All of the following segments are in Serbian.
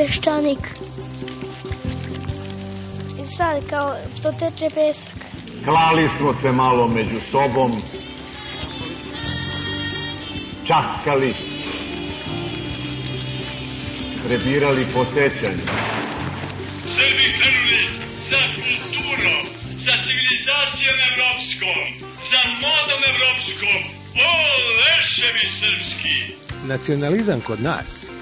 peščanik. I sad kao to teče pesak. Klali smo se malo među sobom, časkali, prebirali po sećanju. Srbi krenuli za kulturom, za civilizacijom evropskom, za modom evropskom. O, leševi srpski! Nacionalizam kod nas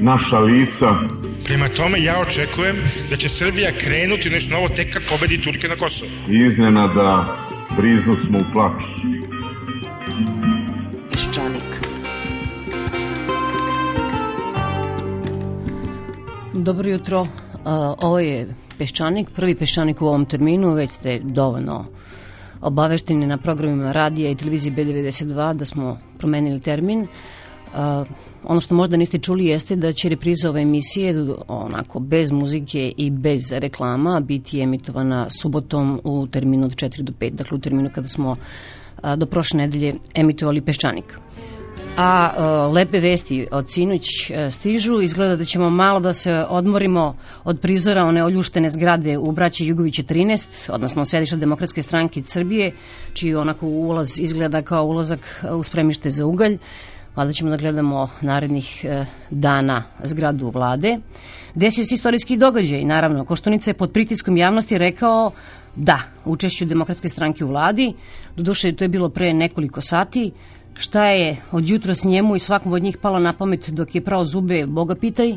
naša lica Prema tome, ja očekujem da će Srbija krenuti nešto novo tek kad pobedi Turke na Kosovo. iznenada briznu smo u plaću. Peščanik. Dobro jutro. A, Ovo je Peščanik, prvi Peščanik u ovom terminu, već ste dovoljno obavešteni na programima radija i televizije B92 da smo promenili termin. Ono što možda niste čuli jeste da će repriza ove emisije onako bez muzike i bez reklama biti emitovana subotom u terminu od 4 do 5, dakle u terminu kada smo a, do prošle nedelje emitovali Peščanik. A lepe vesti od sinoć e, stižu. Izgleda da ćemo malo da se odmorimo od prizora one oljuštene zgrade u braći Jugoviće 13, odnosno sedišta Demokratske stranke Srbije, čiji onako ulaz izgleda kao ulazak u spremište za ugalj. Valjda ćemo da gledamo narednih e, dana zgradu vlade. Desio se istorijski događaj, naravno. Koštunica je pod pritiskom javnosti rekao da, učešću Demokratske stranke u vladi. Doduše, to je bilo pre nekoliko sati. Šta je od jutra s njemu i svakom od njih palo na pamet dok je prao zube, Boga pitaj.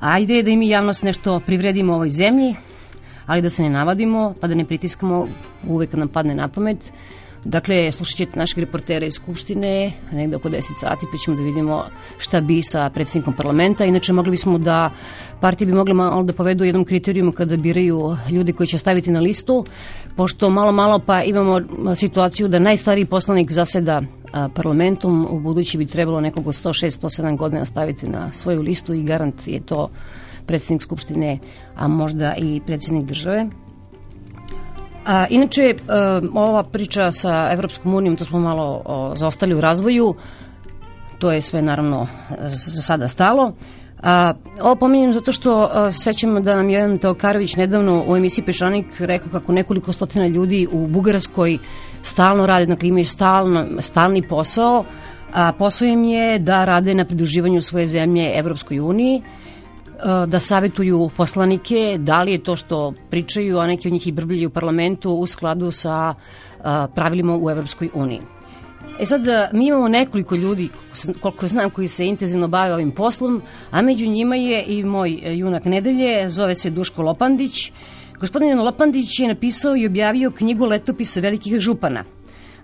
Ajde da i mi javnost nešto privredimo ovoj zemlji, ali da se ne navadimo, pa da ne pritiskamo uvek kad nam padne na pamet. Dakle, slušat ćete našeg reportera iz Skupštine, negde oko 10 sati, pa ćemo da vidimo šta bi sa predsjednikom parlamenta. Inače, mogli bismo da, partije bi mogle malo da povedu jednom kriterijumu kada biraju ljude koji će staviti na listu, pošto malo, malo pa imamo situaciju da najstariji poslanik zaseda parlamentom, u budući bi trebalo nekog od 106-107 godina staviti na svoju listu i garant je to predsjednik Skupštine, a možda i predsjednik države. A, inače, e, ova priča sa Evropskom unijom, to smo malo o, zaostali u razvoju, to je sve naravno za sada stalo. A, ovo pominjem zato što a, sećam da nam je jedan Teokarović nedavno u emisiji Pešanik rekao kako nekoliko stotina ljudi u Bugarskoj stalno rade, dakle imaju stalno, stalni posao, a posao im je da rade na pridruživanju svoje zemlje Evropskoj uniji, da savjetuju poslanike da li je to što pričaju, a neki od njih i brbljaju u parlamentu u skladu sa a, pravilima u Evropskoj uniji. E sad, mi imamo nekoliko ljudi, koliko znam, koji se intenzivno bave ovim poslom, a među njima je i moj junak nedelje, zove se Duško Lopandić. Gospodin Lopandić je napisao i objavio knjigu Letopisa velikih župana.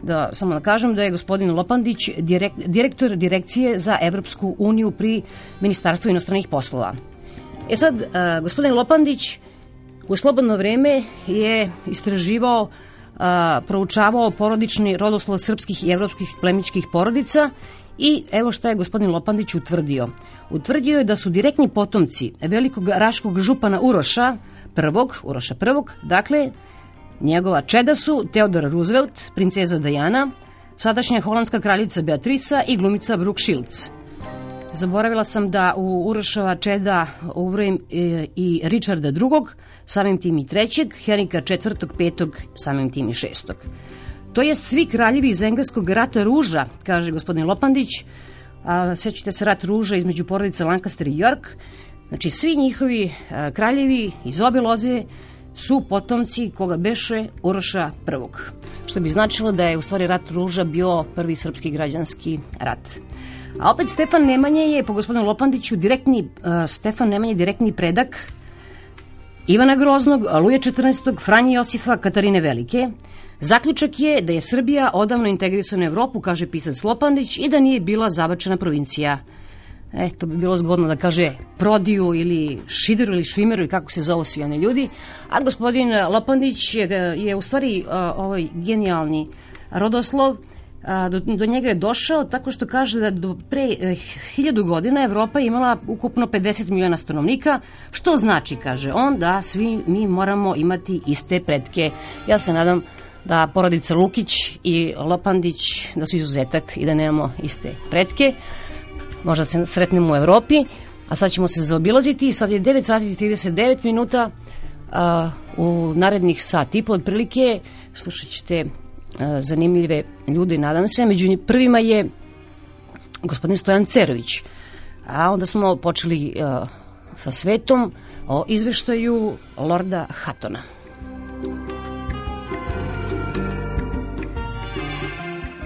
Da, samo da kažem da je gospodin Lopandić direk, direktor direkcije za Evropsku uniju pri Ministarstvu inostranih poslova. E sad, a, gospodin Lopandić u slobodno vreme je istraživao, a, proučavao porodični rodoslov srpskih i evropskih plemičkih porodica i evo šta je gospodin Lopandić utvrdio. Utvrdio je da su direktni potomci velikog raškog župana Uroša, prvog, Uroša prvog, dakle, njegova čeda su Teodor Roosevelt, princeza Diana, sadašnja holandska kraljica Beatrica i glumica Brooke Shields. Zaboravila sam da u Urošava Čeda uvrojim e, i Richarda II, samim tim i trećeg, Henrika IV, petog, samim tim i šestog. To jest svi kraljevi iz engleskog rata ruža, kaže gospodin Lopandić, a sećate se rat ruža između porodice Lancaster i York, znači svi njihovi a, kraljevi iz obe loze su potomci koga beše Uroša I. Što bi značilo da je u stvari rat ruža bio prvi srpski građanski rat. A opet Stefan Nemanje je, po gospodinu Lopandiću, direktni, uh, Stefan Nemanje direktni predak Ivana Groznog, Luje 14. Franje Josifa, Katarine Velike. Zaključak je da je Srbija odavno integrisana u Evropu, kaže pisac Lopandić, i da nije bila zabačena provincija. E, to bi bilo zgodno da kaže Prodiju ili Šideru ili Švimeru i kako se zovu svi oni ljudi. A gospodin Lopandić je, je u stvari uh, ovaj genijalni rodoslov, a, do, do njega je došao tako što kaže da do pre eh, hiljadu godina Evropa imala ukupno 50 miliona stanovnika, što znači, kaže on, da svi mi moramo imati iste pretke. Ja se nadam da porodica Lukić i Lopandić da su izuzetak i da nemamo iste pretke. Možda se sretnemo u Evropi, a sad ćemo se zaobilaziti. Sad je 9 sati i 39 minuta. A, u narednih sat i po otprilike slušat ćete E, zanimljive ljude, nadam se. Među prvima je gospodin Stojan Cerović. A onda smo počeli uh, sa svetom o izveštaju Lorda Hattona.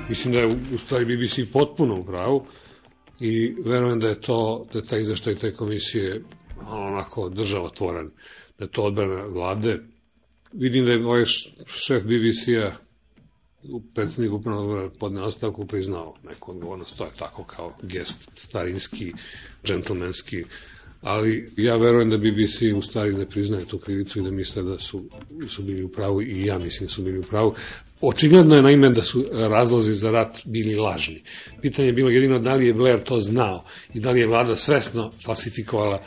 Mislim da je u stvari BBC potpuno u pravu i verujem da je to, da je taj izveštaj te komisije onako državotvoran, da je to odbrana vlade. Vidim da je ovaj šef BBC-a predsednik upravnog podne ostavku priznao neku odgovornost, to je tako kao gest starinski, džentlmenski, ali ja verujem da BBC u stvari ne priznaje tu krivicu i da misle da su, su bili u pravu i ja mislim da su bili u pravu. Očigledno je naime da su razlozi za rat bili lažni. Pitanje je bilo jedino da li je Blair to znao i da li je vlada svesno falsifikovala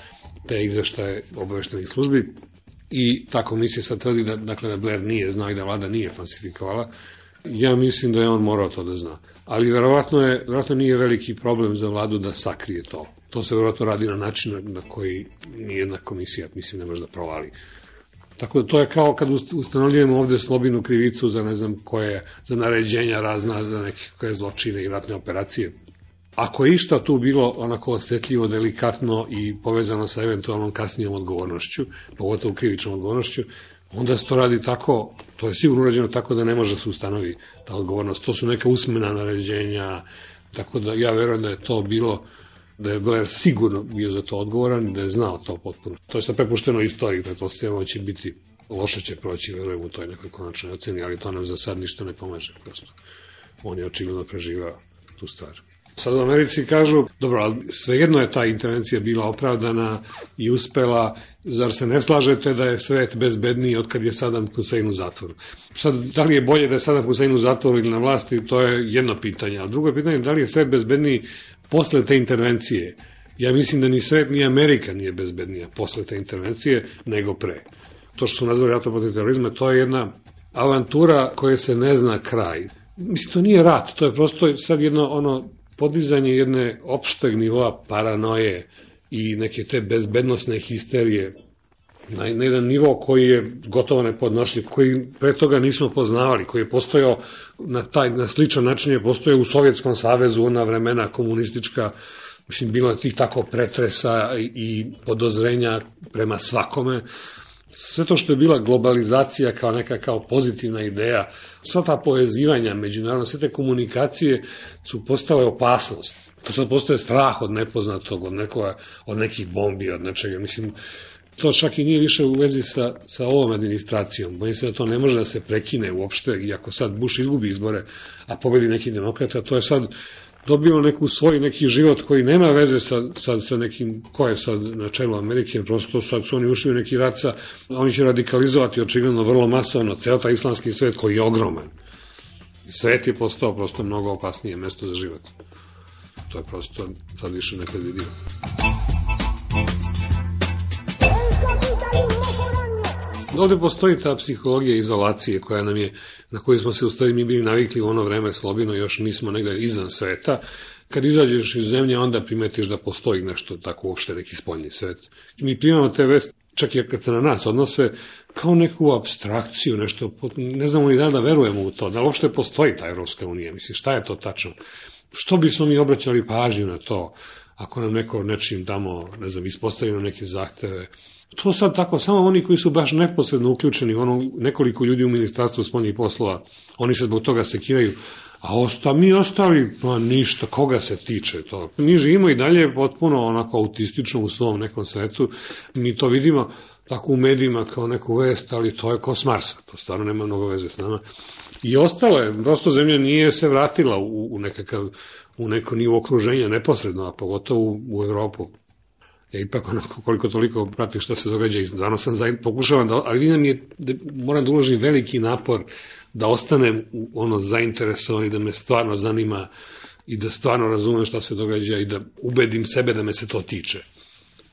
te izveštaje obaveštenih službi i ta komisija sad tvrdi da, dakle, da Blair nije znao i da vlada nije falsifikovala Ja mislim da je on morao to da zna. Ali verovatno, je, verovatno nije veliki problem za vladu da sakrije to. To se verovatno radi na način na koji nijedna komisija, mislim, ne može da provali. Tako da to je kao kad ustanovljujemo ovde slobinu krivicu za ne znam koje, za naređenja razna, za neke koje zločine i ratne operacije. Ako je išta tu bilo onako osetljivo, delikatno i povezano sa eventualnom kasnijom odgovornošću, pogotovo krivičnom odgovornošću, onda se to radi tako, to je sigurno urađeno tako da ne može da se ustanovi ta odgovornost. To su neka usmena naređenja, tako da ja verujem da je to bilo da je Blair sigurno bio za to odgovoran i da je znao to potpuno. To je sad prepušteno istoriji, da će biti loše će proći, verujem u toj nekoj konačnoj oceni, ali to nam za sad ništa ne pomaže, prosto. On je očigledno preživao tu stvar. Sad u Americi kažu, dobro, ali svejedno je ta intervencija bila opravdana i uspela, zar se ne slažete da je svet bezbedniji od kad je Saddam Hussein u zatvoru? Sad, da li je bolje da je Saddam Hussein u zatvoru ili na vlasti, to je jedno pitanje, a drugo pitanje je da li je svet bezbedniji posle te intervencije? Ja mislim da ni svet ni Amerika nije bezbednija posle te intervencije nego pre. To što su nazvali ratom protiv terorizma, to je jedna avantura koje se ne zna kraj. Mislim, to nije rat, to je prosto sad jedno ono podizanje jedne opšteg nivoa paranoje i neke te bezbednostne histerije na, na jedan nivo koji je gotovo nepodnošljiv, koji pre toga nismo poznavali, koji je postojao na, taj, na sličan način je postojao u Sovjetskom savezu na vremena komunistička, mislim, bilo tih tako pretresa i podozrenja prema svakome, sve to što je bila globalizacija kao neka kao pozitivna ideja, sva ta povezivanja međunarodno, sve te komunikacije su postale opasnost. To sad postoje strah od nepoznatog, od, nekoga, od nekih bombi, od nečega. Mislim, to čak i nije više u vezi sa, sa ovom administracijom. Bojim se da to ne može da se prekine uopšte, i sad Bush izgubi izbore, a pobedi neki demokrata, to je sad dobio neku svoj neki život koji nema veze sa, sa, sa nekim ko je sad na čelu Amerike, prosto sad su oni ušli u neki rat sa, oni će radikalizovati očigledno vrlo masovno ceo taj islamski svet koji je ogroman. Svet je postao prosto mnogo opasnije mesto za život. To je prosto sad više nepredvidivo. Ovde postoji ta psihologija izolacije koja nam je, na koju smo se u stvari mi bili navikli u ono vreme slobino, još nismo negde izvan sveta, kad izađeš iz zemlje, onda primetiš da postoji nešto tako uopšte neki spoljni svet. I mi primamo te vesti, čak i kad se na nas odnose, kao neku abstrakciju, nešto, ne znamo ni da da verujemo u to, da uopšte postoji ta Evropska unija, mislim, šta je to tačno? Što bismo mi obraćali pažnju na to, ako nam neko nečim tamo, ne znam, ispostavimo neke zahteve, To sad tako, samo oni koji su baš neposredno uključeni, ono, nekoliko ljudi u ministarstvu spoljnih poslova, oni se zbog toga sekiraju, a osta, mi ostali, pa ništa, koga se tiče to. Mi živimo i dalje potpuno onako autistično u svom nekom svetu, mi to vidimo tako u medijima kao neku vest, ali to je kao s Marsa, to stvarno nema mnogo veze s nama. I ostalo je, prosto zemlja nije se vratila u, u nekakav u neko nivo okruženja neposredno, a pogotovo u, u Evropu ja ipak onako koliko toliko pratim šta se događa i stvarno sam zain, pokušavam da, ali vidim je, da moram da uložim veliki napor da ostanem ono zainteresovan i da me stvarno zanima i da stvarno razumem šta se događa i da ubedim sebe da me se to tiče.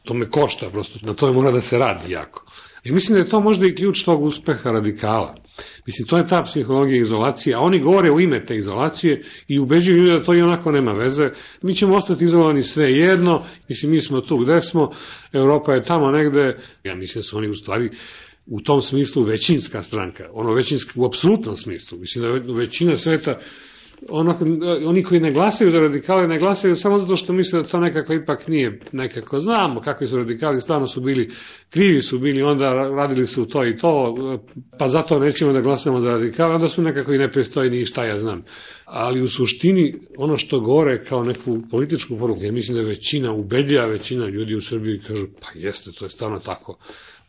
To me košta, prosto na to je mora da se radi jako. I mislim da je to možda i ključ tog uspeha radikala. Mislim, to je ta psihologija izolacije, a oni govore u ime te izolacije i ubeđuju ljudi da to i onako nema veze. Mi ćemo ostati izolovani sve jedno, mislim, mi smo tu gde smo, Europa je tamo negde, ja mislim da su oni u stvari u tom smislu većinska stranka, ono većinska u apsolutnom smislu. Mislim da većina sveta ono, oni koji ne glasaju za radikale, ne glasaju samo zato što misle da to nekako ipak nije nekako. Znamo kakvi su radikali, stvarno su bili, krivi su bili, onda radili su to i to, pa zato nećemo da glasamo za radikale, onda su nekako i nepristojni i šta ja znam. Ali u suštini, ono što gore kao neku političku poruku, ja mislim da je većina, ubedlja većina ljudi u Srbiji kažu, pa jeste, to je stvarno tako.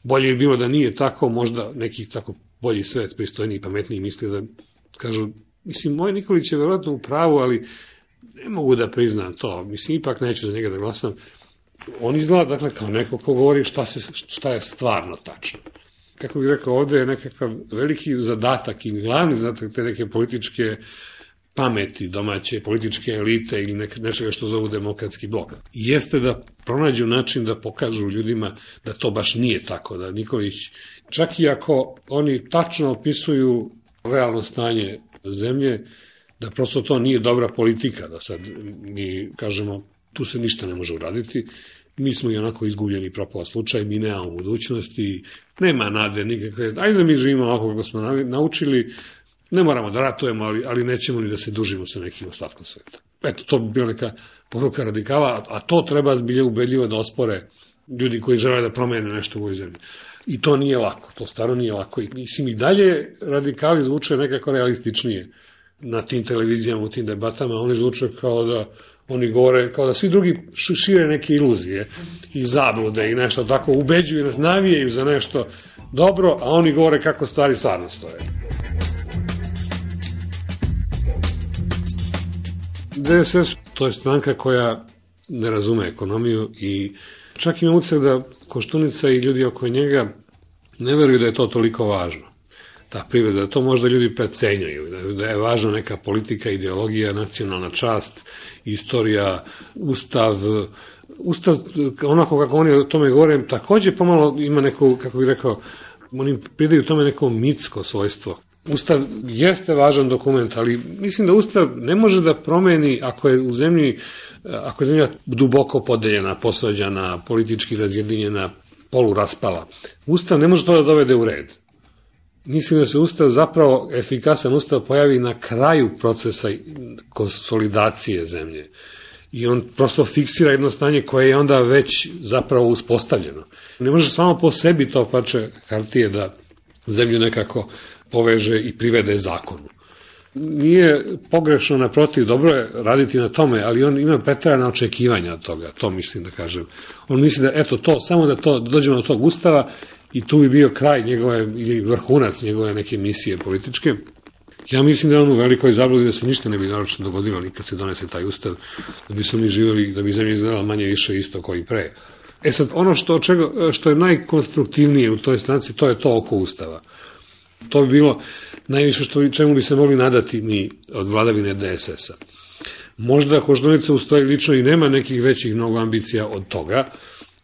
Bolje bi bilo da nije tako, možda nekih tako bolji svet, pristojniji pametniji misli da kažu Mislim, moj Nikolić je verovatno u pravu, ali ne mogu da priznam to. Mislim, ipak neću za njega da glasam. On izgleda, dakle, kao neko ko govori šta, se, šta je stvarno tačno. Kako bih rekao, ovde je nekakav veliki zadatak i glavni zadatak te neke političke pameti domaće političke elite ili nek, nečega što zovu demokratski blok. Jeste da pronađu način da pokažu ljudima da to baš nije tako, da Nikolić, čak i ako oni tačno opisuju realno stanje zemlje, da prosto to nije dobra politika, da sad mi kažemo tu se ništa ne može uraditi, mi smo i onako izgubljeni propao slučaj, mi nemamo budućnosti, nema nade nikakve, ajde da mi živimo ovako kako smo naučili, ne moramo da ratujemo, ali, ali nećemo ni da se dužimo sa nekim ostatkom sveta. Eto, to bi bila neka poruka radikala, a to treba zbilje ubedljivo da ospore ljudi koji žele da promene nešto u ovoj zemlji. I to nije lako, to stvarno nije lako. I, mislim, i dalje radikali zvuče nekako realističnije na tim televizijama, u tim debatama, oni zvuče kao da oni govore, kao da svi drugi šire neke iluzije i zablude i nešto tako, ubeđuju nas, navijaju za nešto dobro, a oni govore kako stvari stvarno stoje. DSS to je stranka koja ne razume ekonomiju i čak imam utisak da Koštunica i ljudi oko njega ne veruju da je to toliko važno. Ta privreda, da to možda ljudi precenjaju, da, da je važna neka politika, ideologija, nacionalna čast, istorija, ustav, ustav, onako kako oni o tome govore, takođe pomalo ima neko, kako bih rekao, oni pridaju tome neko mitsko svojstvo. Ustav jeste važan dokument, ali mislim da Ustav ne može da promeni ako je u zemlji ako je zemlja duboko podeljena, posvađana, politički razjedinjena, poluraspala, Ustav ne može to da dovede u red. Mislim da se Ustav zapravo, efikasan Ustav pojavi na kraju procesa konsolidacije zemlje. I on prosto fiksira jedno stanje koje je onda već zapravo uspostavljeno. Ne može samo po sebi to pače hartije da zemlju nekako poveže i privede zakonu nije pogrešno, naprotiv, dobro je raditi na tome, ali on ima pretrana očekivanja od toga, to mislim da kažem. On misli da, eto, to, samo da to, da dođemo do tog ustava i tu bi bio kraj njegove, ili vrhunac njegove neke misije političke. Ja mislim da je on u velikoj zabludi da se ništa ne bi naročno dogodilo nikad se donese taj ustav, da bi su mi živjeli, da bi zemlja izgledala manje više isto koji pre. E sad, ono što, čega, što je najkonstruktivnije u toj stranci, to je to oko ustava. To bi bilo, najviše što, čemu bi se mogli nadati mi od vladavine DSS-a. Možda Koštunica u stvari lično i nema nekih većih mnogo ambicija od toga,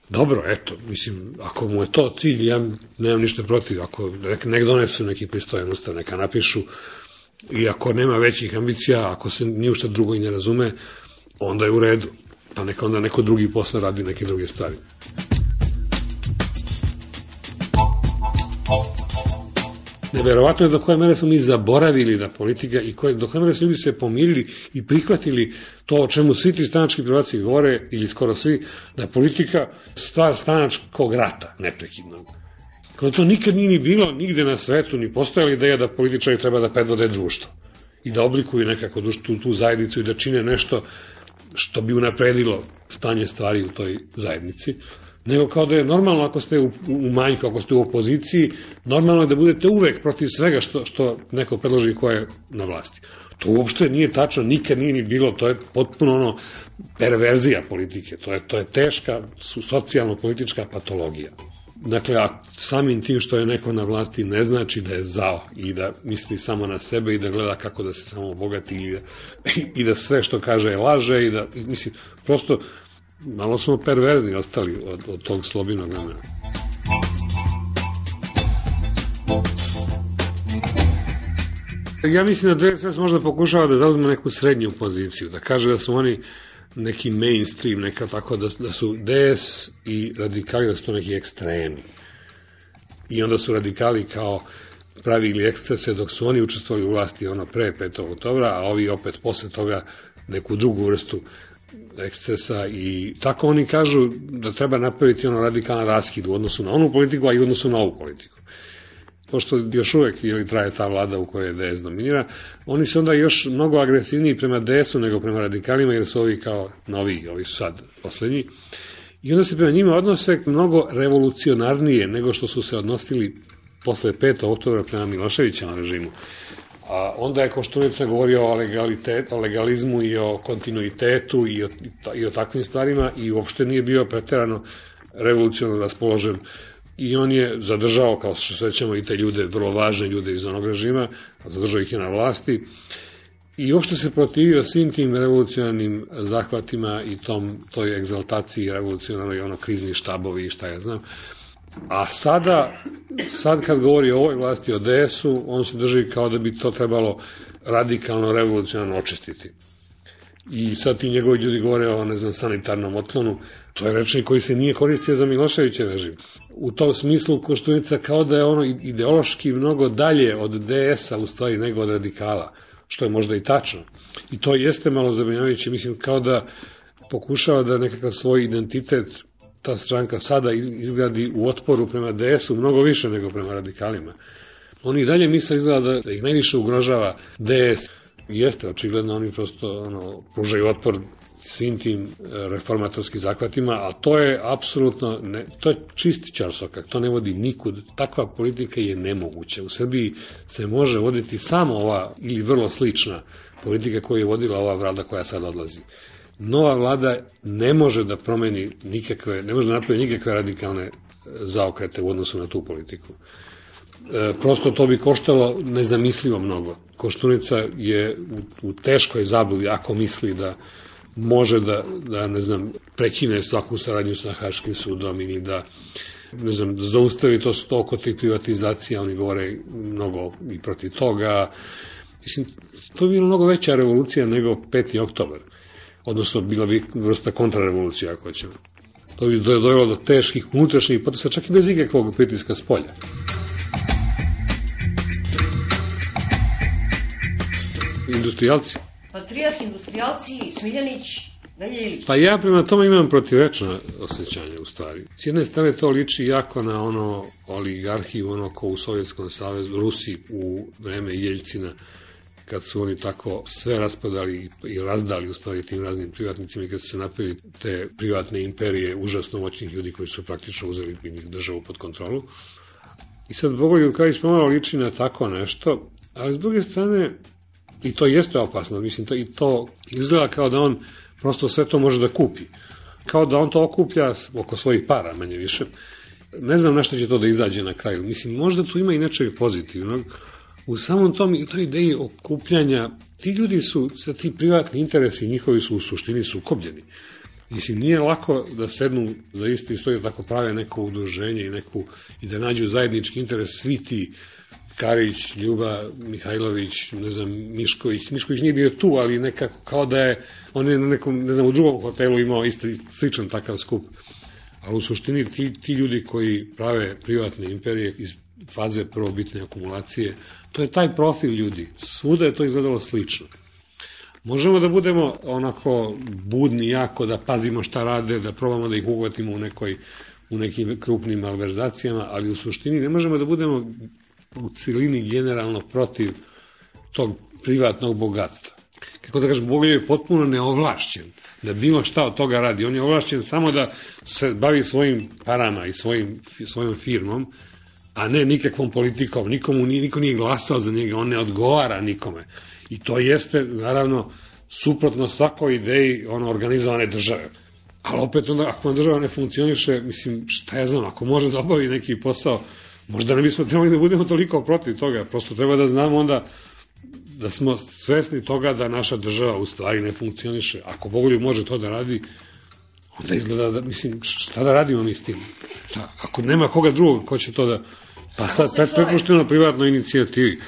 Dobro, eto, mislim, ako mu je to cilj, ja nemam ništa protiv. Ako nek, nek donesu neki pristojan ustav, neka napišu, i ako nema većih ambicija, ako se ni u šta drugo i ne razume, onda je u redu. Pa neka onda neko drugi posle radi neke druge stvari. Neverovatno je do koje mere smo mi zaboravili da politika i koje, do koje mere smo ljudi se pomirili i prihvatili to o čemu svi ti stranački prvaci govore, ili skoro svi, da politika stvar stranačkog rata, neprekidnog. Kao to nikad nije ni bilo nigde na svetu, ni postojala ideja da političari treba da predvode društvo i da oblikuju nekako tu, tu zajednicu i da čine nešto što bi unapredilo stanje stvari u toj zajednici nego kao da je normalno ako ste u, u manjku, ako ste u opoziciji, normalno je da budete uvek protiv svega što, što neko predloži ko je na vlasti. To uopšte nije tačno, nikad nije ni bilo, to je potpuno ono perverzija politike, to je, to je teška socijalno-politička patologija. Dakle, a samim tim što je neko na vlasti ne znači da je zao i da misli samo na sebe i da gleda kako da se samo obogati i da, i da sve što kaže je laže i da, mislim, prosto malo smo perverzni ostali od, od tog slobinog vremena. Ja mislim da DSS možda pokušava da zauzme neku srednju poziciju, da kaže da su oni neki mainstream, neka tako da, da su DS i radikali da su to neki ekstremi. I onda su radikali kao pravili ekscese dok su oni učestvovali u vlasti ono pre 5. oktobra, a ovi opet posle toga neku drugu vrstu ekscesa i tako oni kažu da treba napraviti ono radikalan raskid u odnosu na onu politiku, a i u odnosu na ovu politiku. Pošto još uvek ili traje ta vlada u kojoj DS dominira, oni su onda još mnogo agresivniji prema DS-u nego prema radikalima, jer su ovi kao novi, ovi su sad poslednji. I onda se prema njima odnose mnogo revolucionarnije nego što su se odnosili posle 5. oktobra prema Miloševićevom režimu. A onda je Koštunica govorio o, legalitet, o legalizmu i o kontinuitetu i o, i o takvim stvarima i uopšte nije bio preterano revolucionarno raspoložen i on je zadržao, kao što svećamo, i te ljude, vrlo važne ljude iz onog režima, zadržao ih je na vlasti i uopšte se protivio svim tim revolucionarnim zahvatima i tom, toj egzaltaciji revolucionarnoj, ono, krizni štabovi i šta ja znam. A sada, sad kad govori o ovoj vlasti o DS-u, on se drži kao da bi to trebalo radikalno, revolucionarno očistiti. I sad ti njegovi ljudi govore o, ne znam, sanitarnom otlonu, to je rečnik koji se nije koristio za Miloševićev režim. U tom smislu Koštunica kao da je ono ideološki mnogo dalje od DS-a u stvari nego od radikala, što je možda i tačno. I to jeste malo zabrinjavajuće, mislim, kao da pokušava da nekakav svoj identitet ta stranka sada izgradi u otporu prema DS-u mnogo više nego prema radikalima. Oni i dalje misle izgleda da ih najviše ugrožava DS. Jeste, očigledno oni prosto ono, pružaju otpor svim tim e, reformatorskim zakvatima, a to je apsolutno, ne, to je čisti čarsokak, to ne vodi nikud. Takva politika je nemoguća. U Srbiji se može voditi samo ova ili vrlo slična politika koju je vodila ova vlada koja sad odlazi nova vlada ne može da promeni nikakve, ne može da napravi nikakve radikalne e, zaokrete u odnosu na tu politiku. E, prosto to bi koštalo nezamislivo mnogo. Koštunica je u, u teškoj zabludi ako misli da može da, da ne znam, prekine svaku saradnju sa Haškim sudom ili da ne znam, da zaustavi to sto oko tih privatizacija, oni govore mnogo i protiv toga. Mislim, to bi bilo mnogo veća revolucija nego 5. oktober odnosno bila bi vrsta kontrarevolucija ako ćemo. To bi dojelo do teških unutrašnjih potesa, čak i bez ikakvog pritiska s polja. Industrijalci. Patrijarh, industrijalci, Smiljanić, Veljelić. Pa ja prema tome imam protivrečno osjećanje u stvari. S jedne strane to liči jako na ono oligarhiju, ono ko u Sovjetskom savezu, Rusi u vreme Jeljcina, kad su oni tako sve raspadali i razdali u stvari tim raznim privatnicima i kad su se napravili te privatne imperije užasno moćnih ljudi koji su praktično uzeli državu pod kontrolu. I sad Bogoljub kao pomalo liči na tako nešto, ali s druge strane, i to jeste opasno, mislim, to, i to izgleda kao da on prosto sve to može da kupi. Kao da on to okuplja oko svojih para, manje više. Ne znam na što će to da izađe na kraju. Mislim, možda tu ima i nečeg pozitivnog, u samom tom i toj ideji okupljanja, ti ljudi su, sa ti privatni interesi njihovi su u suštini sukobljeni. Mislim, nije lako da sednu za isti stoj da tako prave neko udruženje i, neku, i da nađu zajednički interes svi ti Karić, Ljuba, Mihajlović, ne znam, Mišković. Mišković nije bio tu, ali nekako kao da je, on je na nekom, ne znam, u drugom hotelu imao isti, sličan takav skup. Ali u suštini ti, ti ljudi koji prave privatne imperije iz faze prvobitne akumulacije, to je taj profil ljudi. Svuda je to izgledalo slično. Možemo da budemo onako budni jako, da pazimo šta rade, da probamo da ih uhvatimo u nekoj u nekim krupnim malverzacijama, ali u suštini ne možemo da budemo u cilini generalno protiv tog privatnog bogatstva. Kako da kažem, Bogoljub je potpuno neovlašćen da bilo šta od toga radi. On je ovlašćen samo da se bavi svojim parama i svojim, svojom firmom, a ne nikakvom politikom. Nikomu niko nije glasao za njega, on ne odgovara nikome. I to jeste, naravno, suprotno svakoj ideji ono, organizovane države. Ali opet onda, ako vam država ne funkcioniše, mislim, šta ja znam, ako može da obavi neki posao, možda ne bismo trebali da budemo toliko protiv toga, prosto treba da znamo onda da smo svesni toga da naša država u stvari ne funkcioniše. Ako Bogoljub može to da radi, onda izgleda da, mislim, šta da radimo mi s tim? Šta? Ako nema koga drugog, ko će to da... Pa sad, prepušteno privatnoj inicijativi.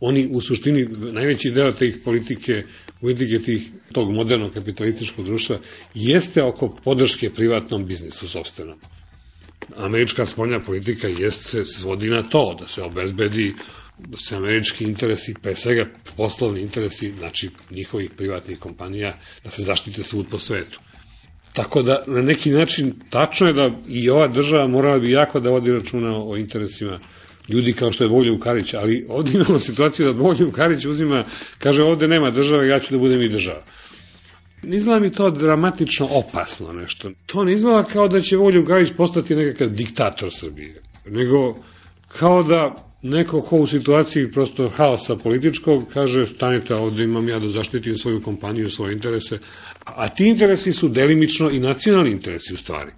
Oni u suštini, najveći deo tih politike, politike tih, tog modernog kapitalističkog društva, jeste oko podrške privatnom biznisu sobstvenom. Američka spoljna politika jest se svodi na to, da se obezbedi da se američki interesi, pre svega poslovni interesi, znači njihovih privatnih kompanija, da se zaštite svud po svetu. Tako da, na neki način, tačno je da i ova država morala bi jako da vodi računa o interesima ljudi kao što je Bogoljub Karić, ali ovdje imamo situaciju da Bogoljub Karić uzima, kaže ovde nema države, ja ću da budem i država. Ne izgleda mi to dramatično opasno nešto. To ne izgleda kao da će Bogoljub Karić postati nekakav diktator Srbije, nego kao da neko ko u situaciji prosto haosa političkog kaže stanite ovde imam ja da zaštitim svoju kompaniju, svoje interese, a ti interesi su delimično i nacionalni interesi u stvari.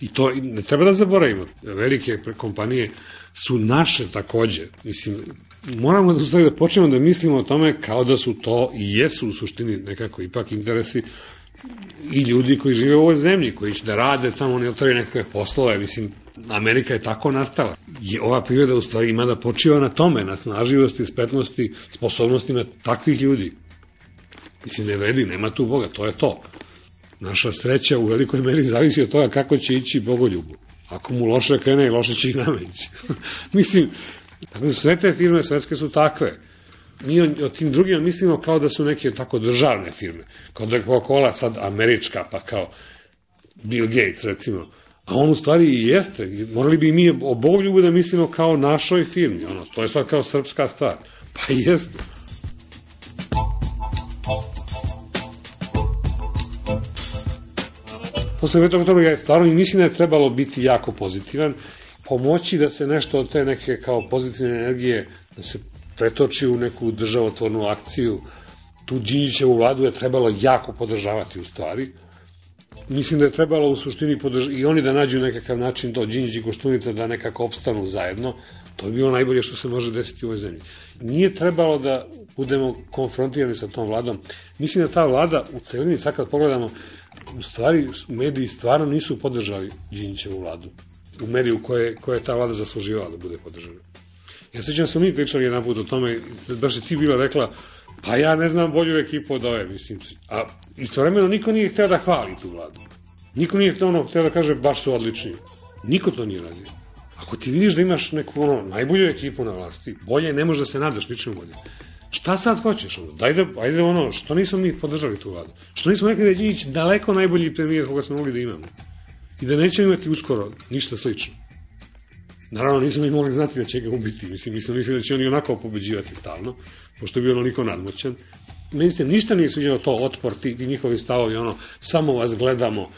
I to ne treba da zaboravimo. Velike kompanije su naše takođe. Mislim, moramo da, ustavi, da počnemo da mislimo o tome kao da su to i jesu u suštini nekako ipak interesi i ljudi koji žive u ovoj zemlji, koji će da rade tamo, ne otvaraju nekakve poslove, mislim, Amerika je tako nastala. Je, ova priroda u stvari ima da počiva na tome, na snaživosti, spretnosti, sposobnostima takvih ljudi. Mislim, ne vredi, nema tu Boga, to je to. Naša sreća u velikoj meri zavisi od toga kako će ići Bogoljubu. Ako mu loše krene, loše će i nama ići. Mislim, tako da sve te firme svetske su takve. Mi o, o tim drugima mislimo kao da su neke tako državne firme. Kao da je Coca-Cola sad američka, pa kao Bill Gates, recimo A on u stvari i jeste. Morali bi mi o Bogoljubu da mislimo kao našoj firmi. Ono, to je sad kao srpska stvar. Pa jeste. Posle toga toga ja stvarno i mislim da je trebalo biti jako pozitivan, pomoći da se nešto od te neke kao pozitivne energije, da se pretoči u neku državotvornu akciju, tu Đinjićevu vladu je trebalo jako podržavati u stvari, mislim da je trebalo u suštini podrž... i oni da nađu nekakav način to Đinđi i Koštunica da nekako opstanu zajedno, to bi bilo najbolje što se može desiti u ovoj zemlji. Nije trebalo da budemo konfrontirani sa tom vladom. Mislim da ta vlada u celini, sad kad pogledamo, u stvari mediji stvarno nisu podržali Đinjićevu vladu u meri u koje, koje je ta vlada zasluživala da bude podržana. Ja sećam se mi pričali jedan put o tome, baš je ti bila rekla, Pa ja ne znam bolju ekipu od ove, mislim. A istovremeno niko nije hteo da hvali tu vladu. Niko nije hteo, ono, hteo da kaže baš su odlični. Niko to nije radio. Ako ti vidiš da imaš neku ono, najbolju ekipu na vlasti, bolje ne može da se nadaš ničemu bolje. Šta sad hoćeš? Ono? Daj da, ajde ono, što nismo mi podržali tu vladu? Što nismo rekli da je Đinjić daleko najbolji premijer koga smo mogli da imamo? I da nećemo imati uskoro ništa slično. Naravno, nismo mi mogli znati da će ga ubiti. Mislim, mislim, mislim da će oni onako pobeđivati stalno pošto je bio onoliko nadmoćan. Meni se ništa nije sviđalo to, otpor, ti, ti njihovi stavovi, ono, samo vas gledamo.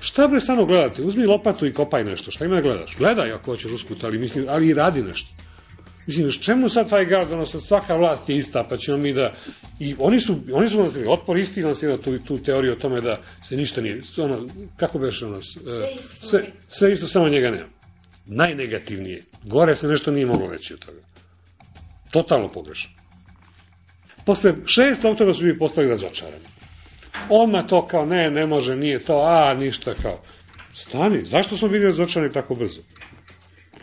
Šta bre samo gledate? Uzmi lopatu i kopaj nešto. Šta ima da gledaš? Gledaj ako hoćeš usput, ali, mislim, ali i radi nešto. Mislim, čemu sad taj gard, ono, sad svaka vlast je ista, pa ćemo mi da... I oni su, oni su lansirali, otpor isti lansirao tu, tu teoriju o tome da se ništa nije, ono, kako beše ono, sve isto, sve, sve isto samo njega nema. Najnegativnije. Gore se nešto nije moglo reći od toga. Totalno pogrešno. Posle šest oktobra su bili postali razočarani. Odmah to kao, ne, ne može, nije to, a, ništa kao. Stani, zašto smo bili razočarani tako brzo?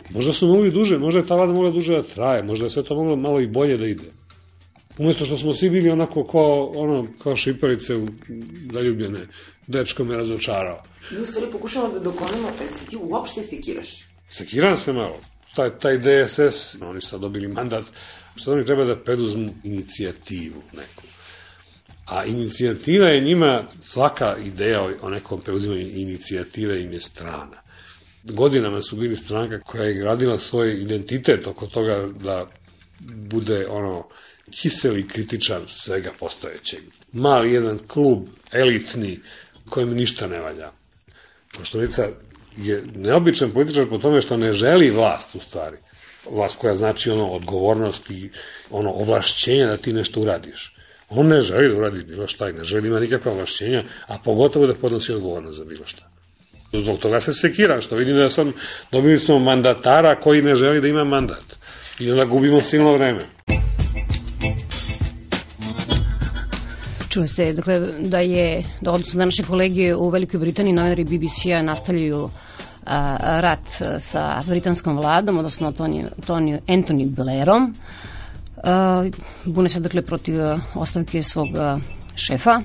Možda smo mogli duže, možda je ta vlada mogla duže da traje, možda je sve to moglo malo i bolje da ide. Umesto što smo svi bili onako kao, ono, kao šiparice u zaljubljene, dečko me razočarao. Mi u stvari pokušamo da dokonamo, da se ti uopšte sekiraš. Sekiram se malo. Taj, taj DSS, oni sad dobili mandat, sad oni treba da preduzmu inicijativu neku. A inicijativa je njima, svaka ideja o nekom preuzimanju inicijative im je strana. Godinama su bili stranka koja je gradila svoj identitet oko toga da bude ono kiseli kritičar svega postojećeg. Mali jedan klub, elitni, kojem ništa ne valja. Koštunica je neobičan političar po tome što ne želi vlast u stvari. Vlast koja znači ono odgovornost i ono ovlašćenja da ti nešto uradiš. On ne želi da uradi bilo šta i ne želi da ima nikakva ovlašćenja, a pogotovo da podnosi odgovornost za bilo šta. Zbog toga se sekiram, što vidim da sam, dobili smo mandatara koji ne želi da ima mandat. I onda gubimo silno vreme. Čuli ste, dakle, da je, da odnosno naše kolege u Velikoj Britaniji, novinari BBC-a nastavljaju a, rat sa britanskom vladom, odnosno Tony, Tony, Anthony Blairom. A, bune se, dakle, protiv ostavke svog šefa.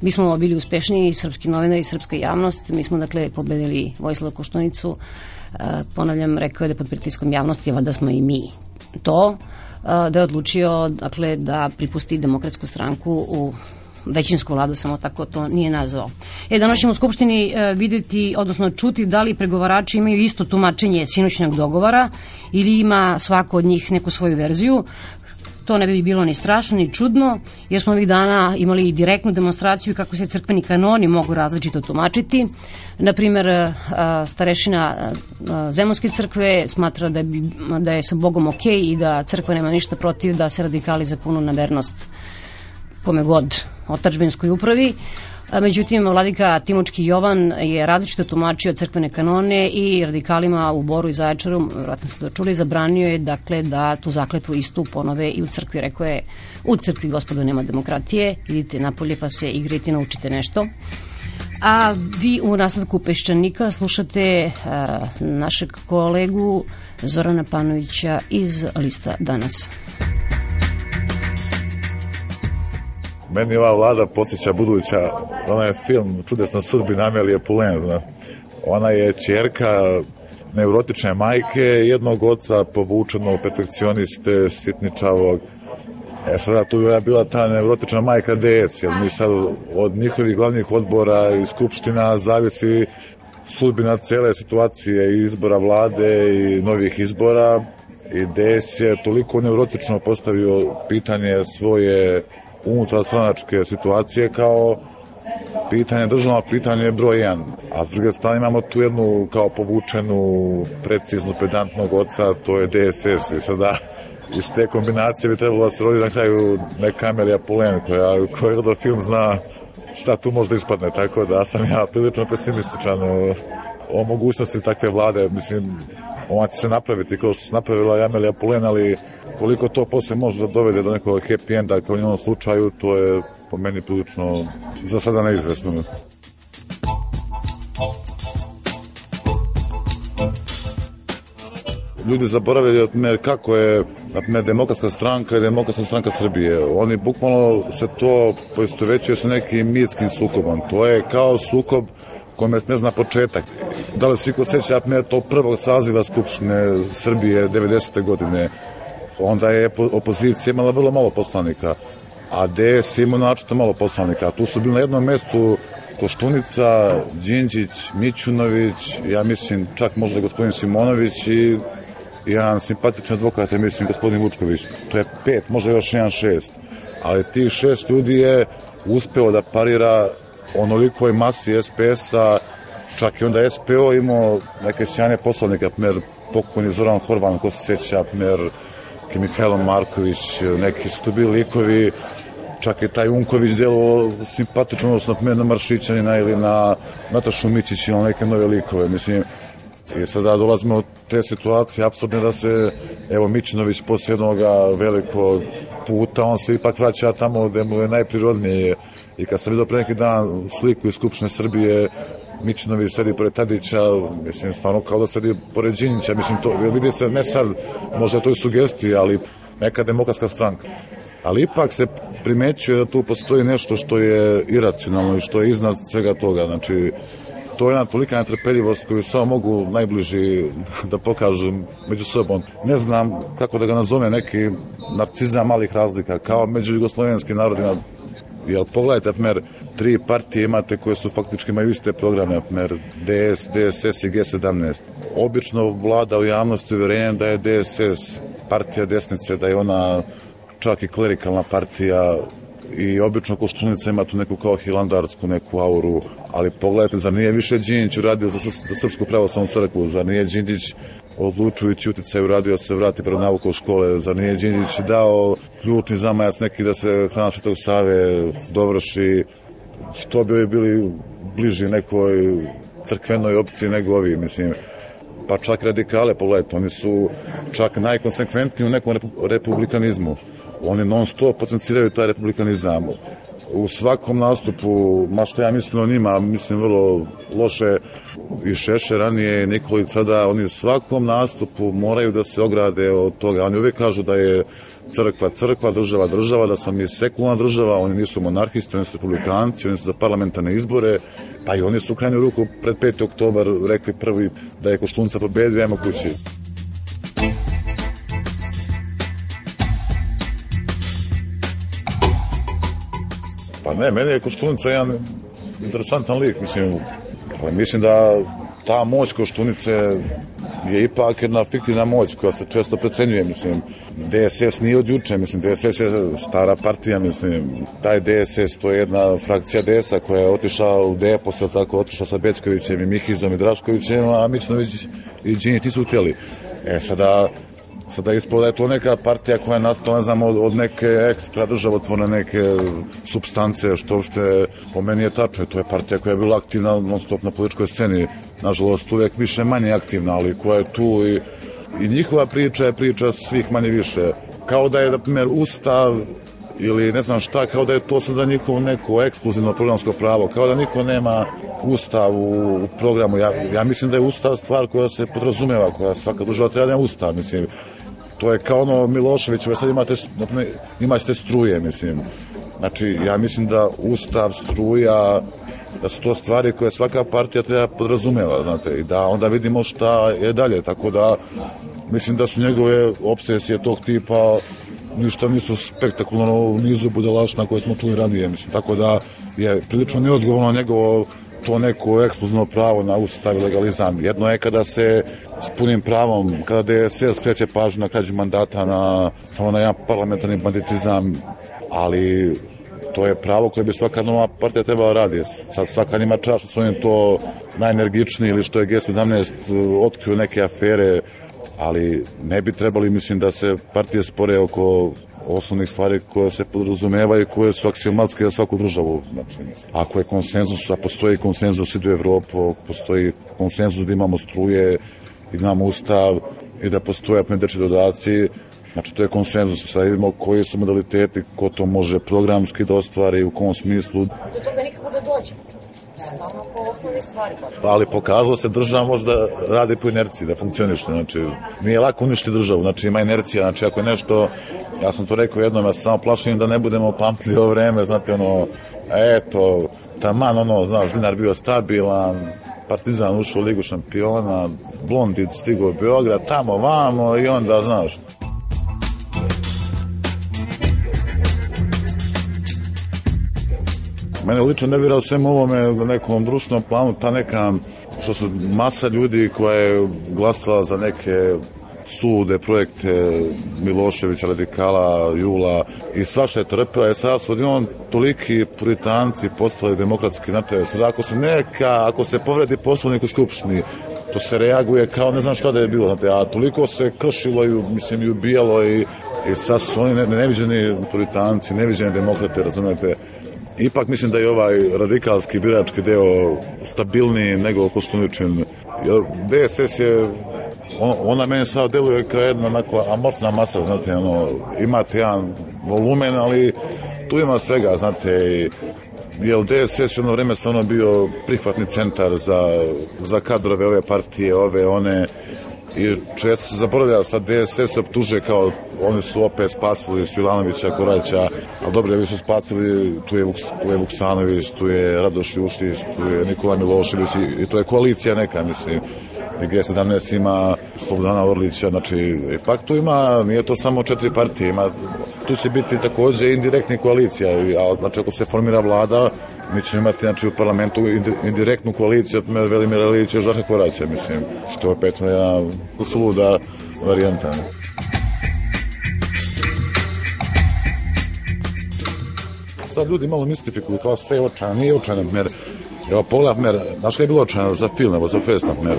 Mi smo bili uspešniji, srpski novinari i srpska javnost. Mi smo, dakle, pobedili Vojislava Koštunicu. A, ponavljam, rekao je da pod pritiskom javnosti, valjda smo i mi to da je odlučio dakle, da pripusti demokratsku stranku u većinsku vladu, samo tako to nije nazvao. E, danas ćemo u Skupštini e, videti, odnosno čuti da li pregovarači imaju isto tumačenje sinoćnog dogovora ili ima svako od njih neku svoju verziju. To ne bi bilo ni strašno ni čudno, jer smo ovih dana imali direktnu demonstraciju kako se crkveni kanoni mogu različito tumačiti. Naprimer, e, starešina e, Zemunske crkve smatra da, bi, da je sa Bogom ok i da crkva nema ništa protiv da se radikali za punu na vernost kome god otačbinskoj upravi. Međutim, vladika Timočki Jovan je različito tumačio crkvene kanone i radikalima u Boru i Zaječaru, vratno ste to čuli, zabranio je dakle da tu zakletvu istu ponove i u crkvi. Rekao je, u crkvi gospodo nema demokratije, idite napolje pa se igrite naučite nešto. A vi u nastavku Peščanika slušate a, našeg kolegu Zorana Panovića iz Lista danas. Meni ova vlada posjeća buduća, ona je film Čudesna sudbina Amelije Pulen, zna. Ona je čerka neurotične majke, jednog oca povučenog perfekcioniste, sitničavog. E sada tu je bila ta neurotična majka DS, jer mi sad od njihovih glavnih odbora i skupština zavisi sudbina cele situacije i izbora vlade i novih izbora i DS je toliko neurotično postavio pitanje svoje unutarstranačke situacije kao pitanje, državno pitanje je broj 1. A s druge strane imamo tu jednu kao povučenu, preciznu, pedantnog oca, to je DSS. I sada iz te kombinacije bi trebalo da se rodi na kraju neka Amelija Pulen koja, koja da film zna šta tu možda ispadne, tako da sam ja prilično pesimističan o, o mogućnosti takve vlade. Mislim, će se napraviti kao što se napravila Amelija Pulen, ali koliko to posle može da dovede do nekog happy enda kao u njenom slučaju, to je po meni prilično za sada neizvesno. ljudi zaboravili od kako je me demokratska stranka i demokratska stranka Srbije. Oni bukvalno se to poistovećuje sa nekim mitskim sukobom. To je kao sukob kome se ne zna početak. Da li svi ko seća to prvog saziva Skupštine Srbije 90. godine, onda je opozicija imala vrlo malo poslanika, a DS ima načito malo poslanika. Tu su bili na jednom mestu Koštunica, Đinđić, Mićunović, ja mislim čak možda gospodin Simonović i jedan simpatičan advokat, ja mislim gospodin Vučković. To je pet, možda još jedan šest. Ali tih šest ljudi je uspeo da parira onolikoj masi SPS-a, čak i onda SPO imao neke sjajne poslovnike, primer pokojni Zoran Horvan, ko se sjeća, primer Mihajlo Marković, neki su tu bili likovi, čak i taj Unković delo simpatično, odnosno na Maršićanina ili na Natašu Mićić ili neke nove likove. Mislim, I sada dolazimo od te situacije apsurdne da se, evo, Mićinović posle jednog velikog puta on se ipak vraća tamo gde mu je najprirodnije. I kad sam vidio pre neki dan sliku iz Skupštine Srbije Mićinovi sedi pored Tadića, mislim, stvarno kao da sedi pored Đinjića, mislim, to vidi se ne sad, možda to je sugestija, ali neka demokratska stranka. Ali ipak se primećuje da tu postoji nešto što je iracionalno i što je iznad svega toga, znači, to je jedna tolika netrpeljivost koju samo mogu najbliži da pokažu među sobom. Ne znam kako da ga nazove neki narcizam malih razlika, kao među jugoslovenskim narodima Jel pogledajte, mer, tri partije imate koje su faktički imaju iste programe, mer, DS, DSS i G17. Obično vlada u javnosti uverenje da je DSS partija desnice, da je ona čak i klerikalna partija i obično Koštunica ima tu neku kao hilandarsku neku auru, ali pogledajte, zar nije više Đinjić uradio za, za Srpsku pravoslavnu crkvu, zar nije Đinjić odlučujući uticaj uradio se vrati pred nauku škole, zar nije Đinđić dao ključni zamajac neki da se hrana Svetog Save dovrši, što bi bili bliži nekoj crkvenoj opciji nego ovi, mislim, pa čak radikale, pogledajte, oni su čak najkonsekventniji u nekom republikanizmu. Oni non stop potenciraju taj republikanizam. U svakom nastupu, ma što ja mislim o njima, mislim vrlo loše, i Šeše ranije, Nikolić sada, oni u svakom nastupu moraju da se ograde od toga. Oni uvijek kažu da je crkva, crkva, država, država, da smo mi sekularna država, oni nisu monarhisti, oni su republikanci, oni su za parlamentarne izbore, pa i oni su u krajnju ruku pred 5. oktobar rekli prvi da je Koštunca pobedio, ajmo kući. Pa ne, meni je Koštunica jedan interesantan lik, mislim, ali mislim da ta moć Koštunice je ipak jedna fiktivna moć koja se često precenjuje, mislim, DSS nije od juče, mislim, DSS je stara partija, mislim, taj DSS to je jedna frakcija DS-a koja je otišla u DEPO, sve tako, otišla sa Bečkovićem i Mihizom i Draškovićem, a Mićnović i Đinjić nisu htjeli. E, sada, sada ispada je to neka partija koja je nastala, ne znam, od, od neke ekstra državotvorne neke substance, što uopšte po meni je tačno. To je partija koja je bila aktivna non stop na političkoj sceni, nažalost uvek više manje aktivna, ali koja je tu i, i njihova priča je priča svih manje više. Kao da je, na primjer, Ustav ili ne znam šta, kao da je to sada njihovo neko ekskluzivno programsko pravo, kao da niko nema ustav u, programu. Ja, ja mislim da je ustav stvar koja se podrazumeva, koja svaka država treba da ustav, mislim. To je kao ono Milošević, sad imate, imate struje, mislim. Znači, ja mislim da ustav, struja, da su to stvari koje svaka partija treba podrazumeva, znate, i da onda vidimo šta je dalje, tako da mislim da su njegove obsesije tog tipa ništa nisu spektakularno u nizu budalašna koje smo čuli ranije, mislim, tako da je prilično neodgovorno njegovo to neko ekskluzivno pravo na ustav legalizam. Jedno je kada se s punim pravom, kada DSS skreće pažnju na krađu mandata na, samo na jedan parlamentarni banditizam, ali to je pravo koje bi svaka nova partija trebala radi. Sad svaka nima čast što su oni to najenergičniji ili što je G17 uh, otkrio neke afere, ali ne bi trebali, mislim, da se partije spore oko osnovnih stvari koje se podrazumevaju koje su aksiomatske za svaku državu. Znači, ako je konsenzus, a postoji konsenzus i do Evropu, postoji konsenzus da imamo struje, i da imamo ustav i da postoje apmendeči dodaci, Znači, to je konsenzus. Sad vidimo koji su modaliteti, ko to može programski da ostvari, u kom smislu. Do toga nikako da dođe. Stalno po stvari. Pa, ali pokazalo se država može da radi po inerciji, da funkcioniše. Znači, nije lako uništi državu, znači ima inercija. Znači, ako je nešto, ja sam to rekao jednom, ja sam samo plašim da ne budemo pamtili ovo vreme, znate, ono, eto, taman, ono, znaš, dinar bio stabilan, Partizan ušao u Ligu šampiona, Blondit stigao u Beograd, tamo, vamo i onda, znaš, Mene lično nervira u svem ovome na nekom društvenom planu ta neka što su masa ljudi koja je glasala za neke sude, projekte Miloševića, Radikala, Jula i svašta je trpela. Je sada su odjednom toliki puritanci postali demokratski, znate, sada ako se neka, ako se povredi poslovnik u Skupštini, to se reaguje kao ne znam šta da je bilo, znate, a toliko se kršilo i, mislim, i ubijalo i, i sad su oni ne, neviđeni puritanci, neviđeni demokrate, razumete, Ipak mislim da je ovaj radikalski birački deo stabilniji nego Koštuničin. DSS je on, ona meni sad deluje kao jedna onako amorfna masa, znate, ono, imate jedan volumen, ali tu ima svega, znate, i jer DSS jedno vreme stvarno bio prihvatni centar za, za kadrove ove partije, ove, one, i često se zaboravlja sad DSS optuže kao oni su opet spasili Svilanovića, Koraća, a dobro, vi su spasili, tu je, Vuks, tu je Vuksanović, tu je Radoš Ljuštić, tu je Nikola Milošević i, i to je koalicija neka, mislim. G17 ima Slobodana Orlića, znači, ipak tu ima, nije to samo četiri partije, ima, tu će biti takođe indirektni koalicija, a znači ako se formira vlada, mi ćemo imati znači, u parlamentu indirektnu koaliciju od Velimira Ilića i Žarka Koraća, mislim, što je opet jedna suluda varijanta. Sad ljudi malo mistifikuju kao sve očana, nije očana mer. Evo, pogled mer, znaš kada je bilo očana za film, evo za fest, mer.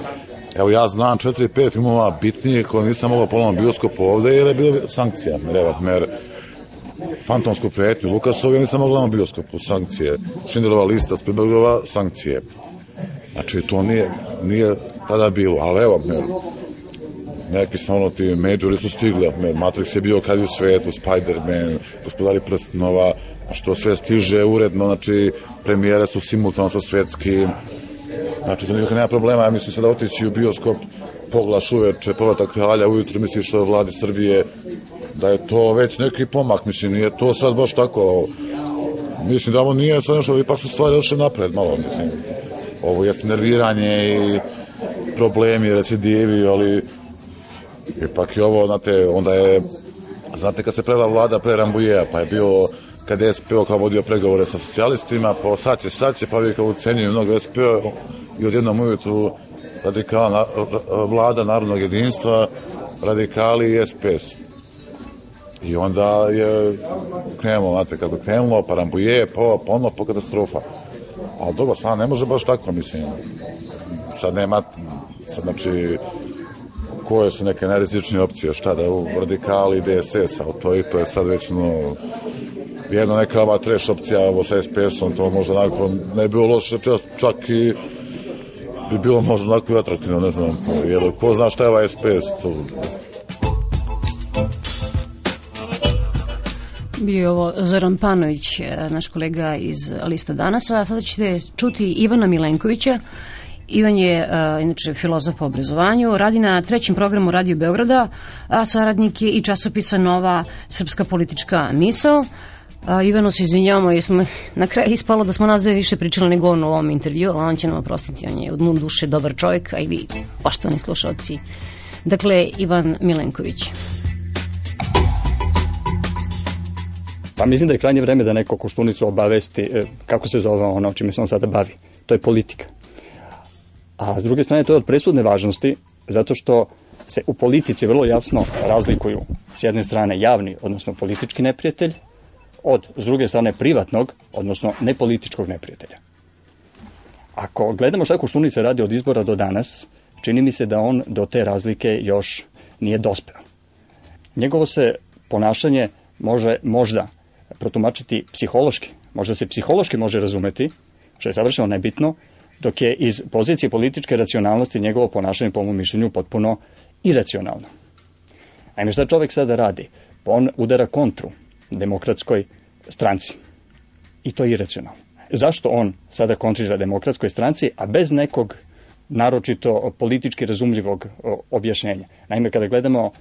Evo ja znam 4-5 filmova bitnije koje nisam mogao pogledati bioskop ovde jer je bilo sankcija. Evo, mer, fantomsku pretnju Lukasovi, nisam mogao gledati bioskopu, sankcije. Šindelova lista, Spielbergova, sankcije. Znači, to nije, nije tada bilo, ali evo, mer, neki stvarno ti majori su stigli, mer, Matrix je bio kad je u svetu, Spider-Man, gospodari prstenova, što sve stiže uredno, znači, premijere su simultano sa svetskim, Znači, to nikakve nema problema, ja mislim sada otići u bioskop, poglaš uveče, povratak kralja, ujutru misliš što je vladi Srbije, da je to već neki pomak, mislim, nije to sad baš tako, mislim da ovo nije sad nešto, ipak su stvari još napred malo, mislim, ovo jeste nerviranje i problemi, recidivi, ali ipak je ovo, znate, onda je, znate kad se prela vlada pre Rambujeja, pa je bio kad je SPO kao vodio pregovore sa socijalistima, pa sad će, sad će, pa vi kao ucenjuju mnogo SPO, i odjednom ujutru radikala, vlada narodnog jedinstva, radikali i SPS. I onda je krenulo, znate, kako krenulo, pa rambuje, pa, pa ono, pa katastrofa. Ali dobro, sad ne može baš tako, mislim. Sad nema, sad znači, koje su neke najrizičnije opcije, šta da u radikali DSS, ali to, i to je sad već no, jedna neka ova treš opcija ovo sa SPS-om, to možda onako ne bi bilo loše, čak i bi bilo možda onako atraktivno, ne znam, jer ko zna šta je ovaj SPS, to... Bio je ovo Zoran Panović, e, naš kolega iz Lista danas, a sada ćete čuti Ivana Milenkovića. Ivan je, e, inače, filozof po obrazovanju, radi na trećem programu Radio Beograda, a saradnik je i časopisa Nova srpska politička misao. Ivano se izvinjavamo jer smo na kraju ispalo da smo nas dve više pričali nego on u ovom intervju, ali on će nam oprostiti, on je od mu duše dobar čovjek, a i vi, poštovani slušalci. Dakle, Ivan Milenković. Pa mislim da je krajnje vreme da neko Koštunicu obavesti e, kako se zove ono čime se on sada bavi. To je politika. A s druge strane to je od presudne važnosti zato što se u politici vrlo jasno razlikuju s jedne strane javni, odnosno politički neprijatelj, od, s druge strane, privatnog, odnosno nepolitičkog neprijatelja. Ako gledamo šta Koštunica radi od izbora do danas, čini mi se da on do te razlike još nije dospeo. Njegovo se ponašanje može možda protumačiti psihološki, možda se psihološki može razumeti, što je savršeno nebitno, dok je iz pozicije političke racionalnosti njegovo ponašanje, po mom mišljenju, potpuno iracionalno. Ajme šta čovek sada radi? Pa on udara kontru demokratskoj stranci. I to je iracionalno. Zašto on sada kontrira demokratskoj stranci, a bez nekog naročito politički razumljivog objašnjenja? Naime, kada gledamo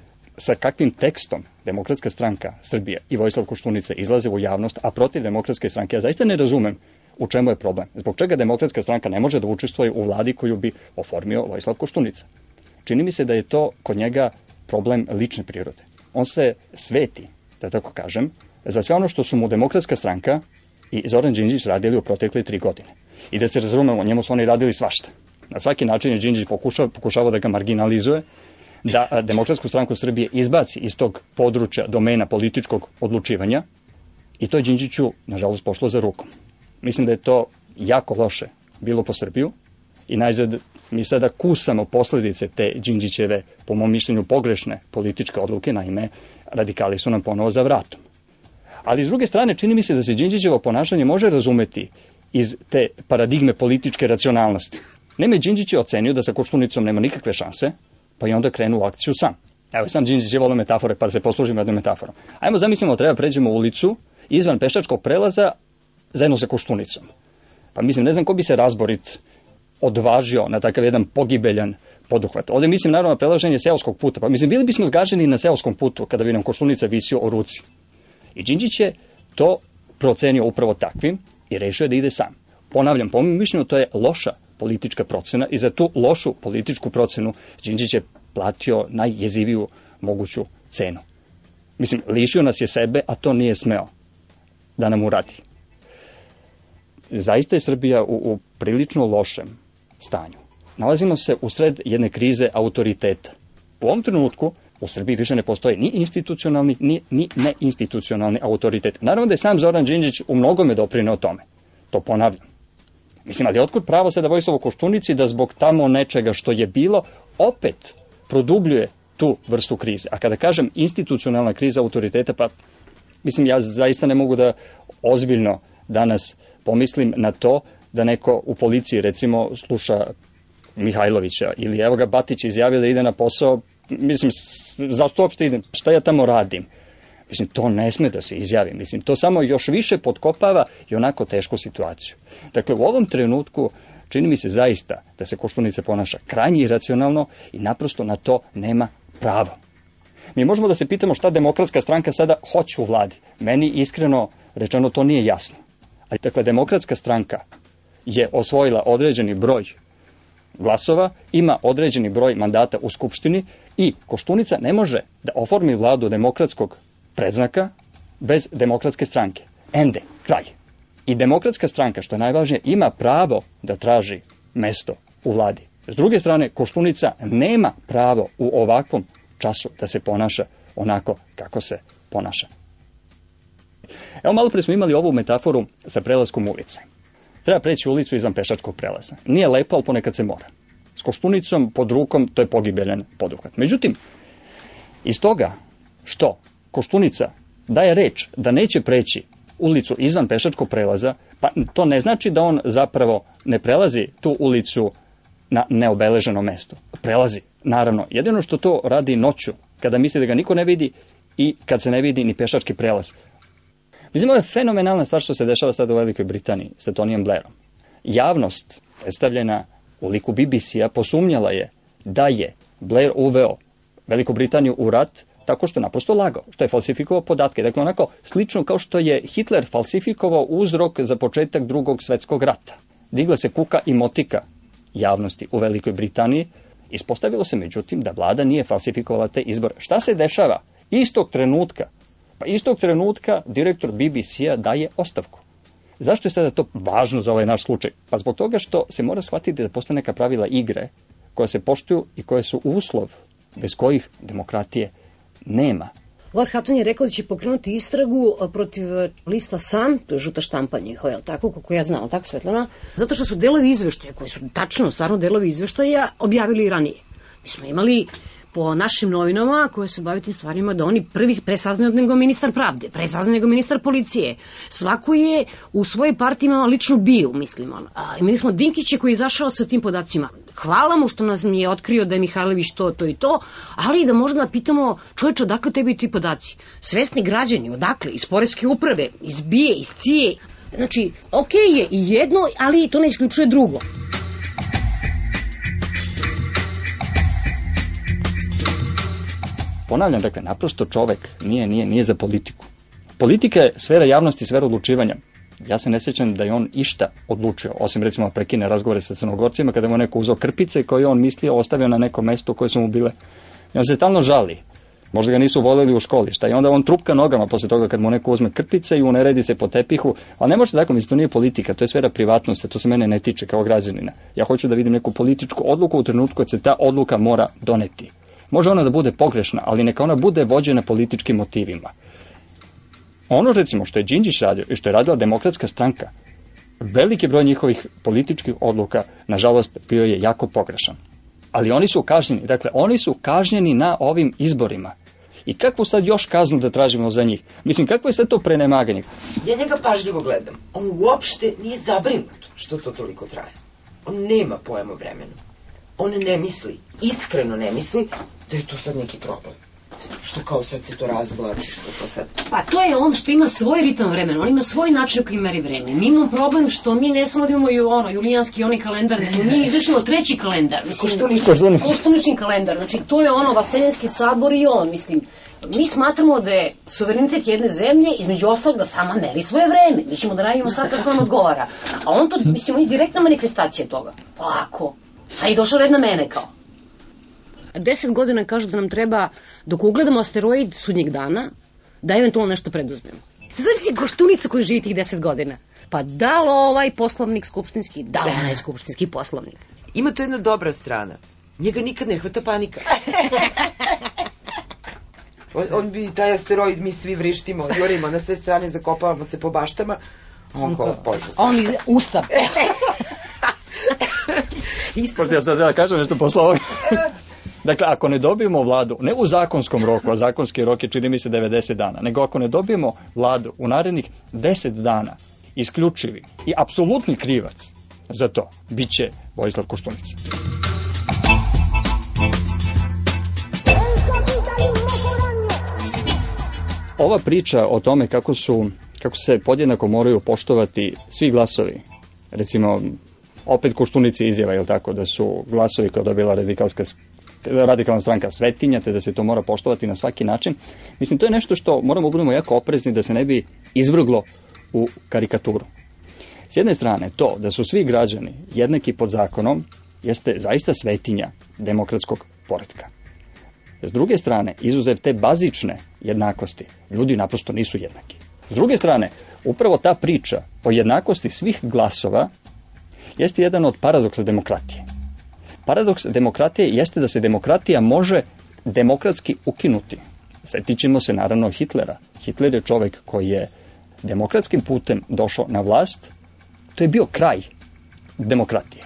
sa kakvim tekstom Demokratska stranka Srbije i Vojislav Koštunica izlaze u javnost, a protiv Demokratske stranke, ja zaista ne razumem u čemu je problem. Zbog čega Demokratska stranka ne može da učestvuje u vladi koju bi oformio Vojislav Koštunica? Čini mi se da je to kod njega problem lične prirode. On se sveti da tako kažem, za sve ono što su mu demokratska stranka i Zoran Đinđić radili u protekle tri godine. I da se razumemo, njemu su oni radili svašta. Na svaki način je Đinđić pokušao, pokušavao da ga marginalizuje, da Demokratsku stranku Srbije izbaci iz tog područja domena političkog odlučivanja i to je Đinđiću, nažalost, pošlo za rukom. Mislim da je to jako loše bilo po Srbiju i najzad mi sada kusamo posledice te Đinđićeve, po mom mišljenju, pogrešne političke odluke, naime, radikali su nam ponovo za vratom. Ali s druge strane, čini mi se da se Đinđićevo ponašanje može razumeti iz te paradigme političke racionalnosti. Neme Đinđić je ocenio da sa Koštunicom nema nikakve šanse, pa i onda krenu u akciju sam. Evo, sam Đinđić je volio metafore, pa da se poslužimo jednom metaforom. Ajmo zamislimo, treba pređemo ulicu izvan pešačkog prelaza zajedno sa koštunicom. Pa mislim, ne znam ko bi se razborit odvažio na takav jedan pogibeljan poduhvat. Ovde mislim naravno na prelaženje seoskog puta. Pa mislim, bili bismo zgaženi na seoskom putu kada bi nam koštunica visio o ruci. I Đinđić je to procenio upravo takvim i rešio je da ide sam. Ponavljam, po mojom mišljenju, to je loša politička procena i za tu lošu političku procenu Đinđić je platio najjeziviju moguću cenu. Mislim, lišio nas je sebe, a to nije smeo da nam uradi. Zaista je Srbija u, u prilično lošem stanju. Nalazimo se u sred jedne krize autoriteta. U ovom trenutku u Srbiji više ne postoje ni institucionalni, ni, ni neinstitucionalni autoritet. Naravno da je sam Zoran Đinđić u mnogome doprineo tome. To ponavljam. Mislim, ali otkud pravo sada Vojislavu Koštunici da zbog tamo nečega što je bilo, opet produbljuje tu vrstu krize. A kada kažem institucionalna kriza autoriteta, pa mislim, ja zaista ne mogu da ozbiljno danas pomislim na to da neko u policiji, recimo, sluša Mihajlovića ili evo ga Batić izjavio da ide na posao, mislim, zašto uopšte idem, šta ja tamo radim? Mislim, to ne sme da se izjavi. Mislim, to samo još više potkopava i onako tešku situaciju. Dakle, u ovom trenutku čini mi se zaista da se Koštunica ponaša krajnje iracionalno i naprosto na to nema pravo. Mi možemo da se pitamo šta demokratska stranka sada hoće u vladi. Meni iskreno rečeno to nije jasno. Ali, dakle, demokratska stranka je osvojila određeni broj glasova, ima određeni broj mandata u Skupštini i Koštunica ne može da oformi vladu demokratskog predznaka bez demokratske stranke. Ende, kraj. I demokratska stranka, što je najvažnije, ima pravo da traži mesto u vladi. S druge strane, Koštunica nema pravo u ovakvom času da se ponaša onako kako se ponaša. Evo malo pre smo imali ovu metaforu sa prelaskom ulice. Treba preći ulicu izvan pešačkog prelaza. Nije lepo, ali ponekad se mora. S koštunicom pod rukom to je pogibeljen poduhvat. Međutim, iz toga što Koštunica daje reč da neće preći ulicu izvan pešačkog prelaza, pa to ne znači da on zapravo ne prelazi tu ulicu na neobeleženo mesto. Prelazi, naravno. Jedino što to radi noću, kada misli da ga niko ne vidi i kad se ne vidi ni pešački prelaz. Mislim, ovo je fenomenalna stvar što se dešava sada u Velikoj Britaniji sa Tonijem Blairom. Javnost predstavljena u liku BBC-a posumnjala je da je Blair uveo Veliku Britaniju u rat tako što naprosto lagao, što je falsifikovao podatke. Dakle, onako slično kao što je Hitler falsifikovao uzrok za početak drugog svetskog rata. Digla se kuka i motika javnosti u Velikoj Britaniji. Ispostavilo se, međutim, da vlada nije falsifikovala te izbore. Šta se dešava? Istog trenutka, pa istog trenutka direktor BBC-a daje ostavku. Zašto je sada to važno za ovaj naš slučaj? Pa zbog toga što se mora shvatiti da postoje neka pravila igre koja se poštuju i koje su uslov bez kojih demokratije nema. Lord Hatton je rekao da će pokrenuti istragu protiv lista SAM, to je žuta štampa njihova, je tako, kako ja znam, tako Svetlana, zato što su delovi izveštaja, koji su tačno, stvarno delovi izveštaja, objavili ranije. Mi smo imali po našim novinama koje se bave tim stvarima da oni prvi presaznaju nego ministar pravde, presaznaju nego ministar policije. Svako je u svojoj partiji imao ličnu biju, mislim. A, imali smo Dinkića koji je izašao sa tim podacima. Hvala mu što nas mi je otkrio da je Mihajlović to, to i to, ali da možda pitamo čovječ odakle tebi ti podaci. Svesni građani, odakle? Iz Poreske uprave, iz BIE, iz CIE. Znači, okej okay je i jedno, ali to ne isključuje drugo. Ponavljam, dakle, naprosto čovek nije, nije, nije za politiku. Politika je sfera javnosti, sfera odlučivanja. Ja se ne sjećam da je on išta odlučio, osim recimo prekine razgovore sa crnogorcima, kada mu neko uzao krpice koje on mislio ostavio na neko mesto koje su mu bile. I on se stalno žali. Možda ga nisu voleli u školi, šta i onda on trupka nogama posle toga kad mu neko uzme krpice i uneredi se po tepihu, ali ne može tako, mislim, to nije politika, to je sfera privatnosti, to se mene ne tiče kao građanina. Ja hoću da vidim neku političku odluku u trenutku kad se ta odluka mora doneti. Može ona da bude pogrešna, ali neka ona bude vođena političkim motivima. Ono recimo što je Đinđić radio i što je radila demokratska stranka, veliki broj njihovih političkih odluka, nažalost, bio je jako pogrešan. Ali oni su kažnjeni, dakle, oni su kažnjeni na ovim izborima. I kakvu sad još kaznu da tražimo za njih? Mislim, kakvo je sad to prenemaganje? Ja njega pažljivo gledam. On uopšte nije zabrinut što to toliko traje. On nema pojma o vremenu. on ne misli, iskreno ne misli, da je to sad neki problem. Što kao sad se to razvlači, što to sad... Pa to je on što ima svoj ritam vremena, on ima svoj način koji meri vreme. Mi imamo problem što mi ne samo da imamo ju ono, julijanski onaj kalendar, nego mi izvršimo treći kalendar. Mislim, Koštunični. Koštunični. Kalendar, znači to je ono, Vaseljenski sabor i on, mislim. Mi smatramo da je suverenitet jedne zemlje između ostalog da sama meri svoje vreme. Mi ćemo da radimo sad kako nam odgovara. A on to, mislim, on je direktna manifestacija toga. Polako. Sad je došao red na mene kao. Deset godina kažu da nam treba, dok ugledamo asteroid sudnjeg dana, da eventualno nešto preduzmemo. Zamisli koštunicu koju živi tih deset godina. Pa da li ovaj poslovnik skupštinski, da li onaj skupštinski poslovnik? Ima to jedna dobra strana. Njega nikad ne hvata panika. On, on bi taj asteroid, mi svi vrištimo, jurimo na sve strane, zakopavamo se po baštama. On kao, bože, zašto? On iz ustav. Pošto ja sad da kažem nešto posle ovoga. Dakle, ako ne dobijemo vladu, ne u zakonskom roku, a zakonski rok je čini mi se 90 dana, nego ako ne dobijemo vladu u narednih 10 dana, isključivi i apsolutni krivac za to, bit će Vojislav Koštunica. Ova priča o tome kako su kako se podjednako moraju poštovati svi glasovi, recimo opet Koštunici izjava, je tako, da su glasovi koje dobila radikalska radikalna stranka svetinja, te da se to mora poštovati na svaki način. Mislim, to je nešto što moramo budemo jako oprezni da se ne bi izvrglo u karikaturu. S jedne strane, to da su svi građani jednaki pod zakonom jeste zaista svetinja demokratskog poredka. S druge strane, izuzev te bazične jednakosti, ljudi naprosto nisu jednaki. S druge strane, upravo ta priča o jednakosti svih glasova jeste jedan od paradoksa demokratije. Paradoks demokratije jeste da se demokratija može demokratski ukinuti. Setit se naravno Hitlera. Hitler je čovek koji je demokratskim putem došao na vlast. To je bio kraj demokratije.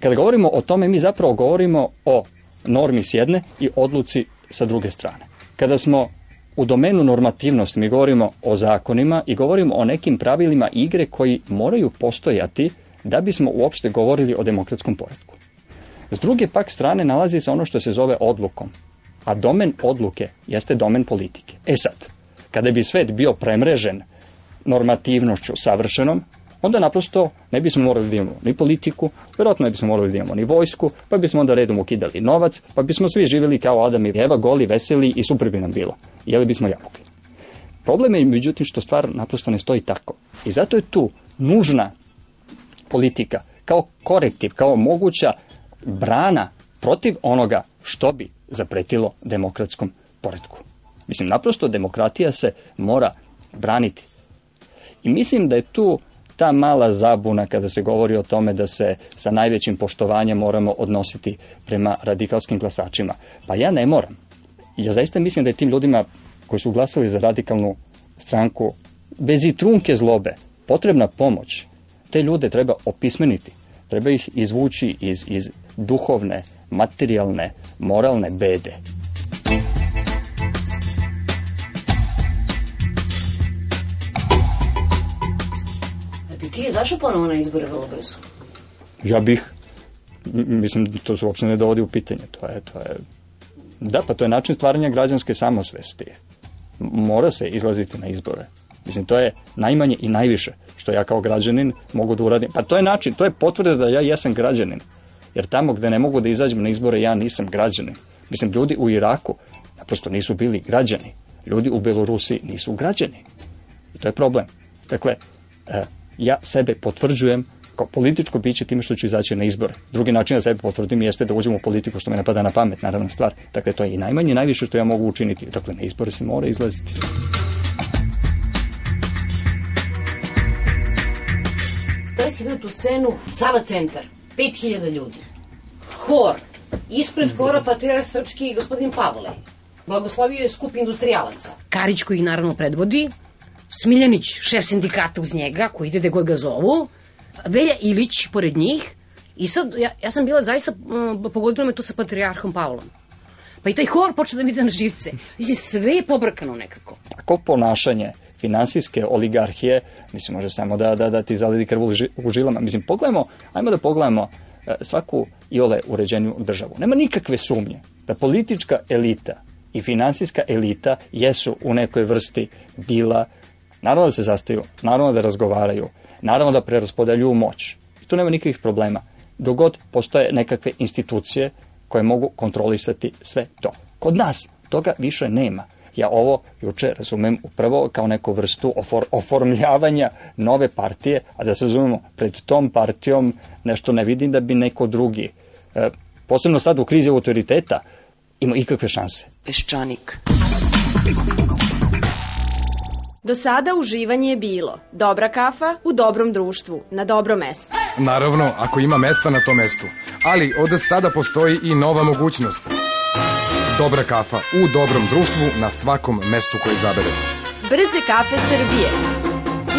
Kada govorimo o tome, mi zapravo govorimo o normi s jedne i odluci sa druge strane. Kada smo u domenu normativnosti, mi govorimo o zakonima i govorimo o nekim pravilima igre koji moraju postojati da bismo uopšte govorili o demokratskom poredku. S druge pak strane nalazi se ono što se zove odlukom, a domen odluke jeste domen politike. E sad, kada bi svet bio premrežen normativnošću savršenom, onda naprosto ne bismo morali da imamo ni politiku, verovatno ne bismo morali da imamo ni vojsku, pa bismo onda redom ukidali novac, pa bismo svi živjeli kao Adam i Eva, goli, veseli i super bi nam bilo. Jeli bismo jabuke. Problem je međutim što stvar naprosto ne stoji tako. I zato je tu nužna politika kao korektiv, kao moguća brana protiv onoga što bi zapretilo demokratskom poredku. Mislim, naprosto demokratija se mora braniti. I mislim da je tu ta mala zabuna kada se govori o tome da se sa najvećim poštovanjem moramo odnositi prema radikalskim glasačima. Pa ja ne moram. Ja zaista mislim da je tim ljudima koji su glasali za radikalnu stranku bez i trunke zlobe potrebna pomoć. Te ljude treba opismeniti. Treba ih izvući iz, iz duhovne, materijalne, moralne bede. Bi ti je zašao ponovo na izbore vrlo brzo? Ja bih, mislim, to se uopšte ne dovodi u pitanje. To je, to je, da, pa to je način stvaranja građanske samosvesti. Mora se izlaziti na izbore. Mislim, to je najmanje i najviše što ja kao građanin mogu da uradim. Pa to je način, to je potvrda da ja jesam građanin. Jer tamo gde ne mogu da izađem na izbore, ja nisam građanin. Mislim, ljudi u Iraku naprosto nisu bili građani. Ljudi u Belorusiji nisu građani. I to je problem. Dakle, e, ja sebe potvrđujem kao političko biće time što ću izaći na izbore. Drugi način da sebe potvrdim jeste da uđem u politiku što me ne pada na pamet, naravna stvar. Dakle, to je i najmanje najviše što ja mogu učiniti. Dakle, na izbore se mora izlaziti. Da li si vidio tu scenu? Sava centar, 5000 ljudi. Hor. Ispred hora patrijarh srpski gospodin Pavle. Blagoslovio je skup industrijalaca. Karić koji ih naravno predvodi. Smiljanić, šef sindikata uz njega, koji ide gde god ga zovu. Velja Ilić pored njih. I sad, ja, ja sam bila zaista, um, pogodila me to sa patrijarhom Pavlom. Pa i taj hor počeo da mi ide na živce. Mislim, sve je pobrkano nekako. Tako ponašanje finansijske oligarhije, mislim, može samo da, da, da ti zaledi krv u ži- u žilama. Mislim, pogledajmo, ajmo da pogledamo e, svaku iole uređenju državu. Nema nikakve sumnje da politička elita i finansijska elita jesu u nekoj vrsti bila, naravno da se zastaju, naravno da razgovaraju, naravno da preraspodeljuju moć. I tu nema nikakvih problema. Dogod postoje nekakve institucije koje mogu kontrolisati sve to. Kod nas toga više nema. Ja ovo juče razumem upravo kao neku vrstu ofor, oformljavanja nove partije, a da se razumemo, pred tom partijom nešto ne vidim da bi neko drugi, e, posebno sad u krizi autoriteta, ima ikakve šanse. Peščanik. Do sada uživanje je bilo dobra kafa u dobrom društvu, na dobrom mestu. Naravno, ako ima mesta na tom mestu. Ali od sada postoji i nova mogućnost. Dobra kafa u dobrom društvu na svakom mestu koje izaberete. Brze kafe Srbije.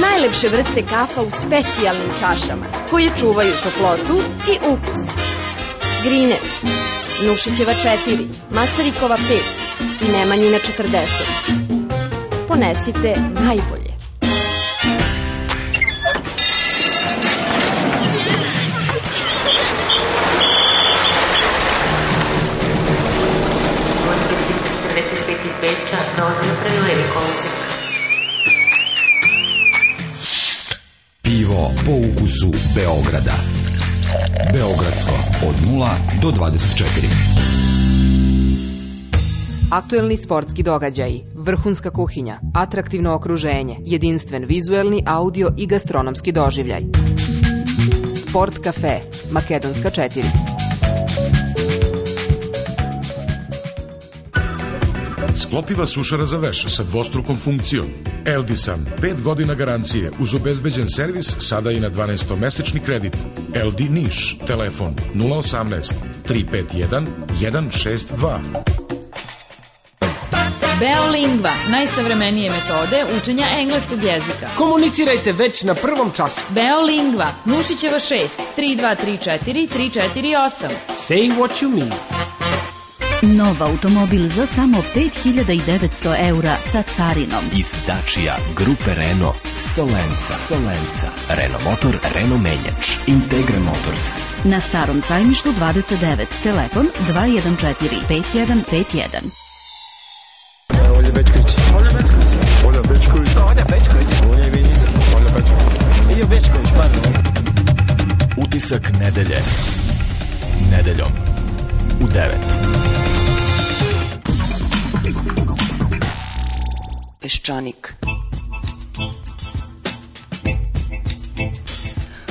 Najlepše vrste kafa u specijalnim čašama, koje čuvaju toplotu i ukus. Grine, Nušićeva 4, Masarikova 5 i Nemanjina 40. Ponesite najbolje. Pivo po ukusu Beograda. Beogradsko od 0 do 24. Aktuelni sportski događaji, vrhunska kuhinja, atraktivno okruženje, jedinstven vizuelni, audio i gastronomski doživljaj. Sport kafe, Makedonska 4. Sklopiva sušara za veš sa dvostrukom funkcijom. Eldisan, 5 godina garancije uz obezbeđen servis sada i na 12-mesečni kredit. LD Niš, telefon 018 351 162. Beolingva, najsavremenije metode učenja engleskog jezika. Komunicirajte već na prvom času. Beolingva, Nušićeva 6, 3234 348. Say what you mean. Nov automobil za samo 5900 eura sa carinom. Iz Dacia Grupe Renault Solenca. Solenca. Renault Motor, Renault Menjač. Integra Motors. Na starom sajmištu 29, telefon 214 5151. Olja Bečković. Olja Bečković. Olja Bečković. Olja Bečković. Olja Vinica. Olja Bečković. Ijo Bečković, pardon. Utisak nedelje. Nedeljom. U 9. Peščanik.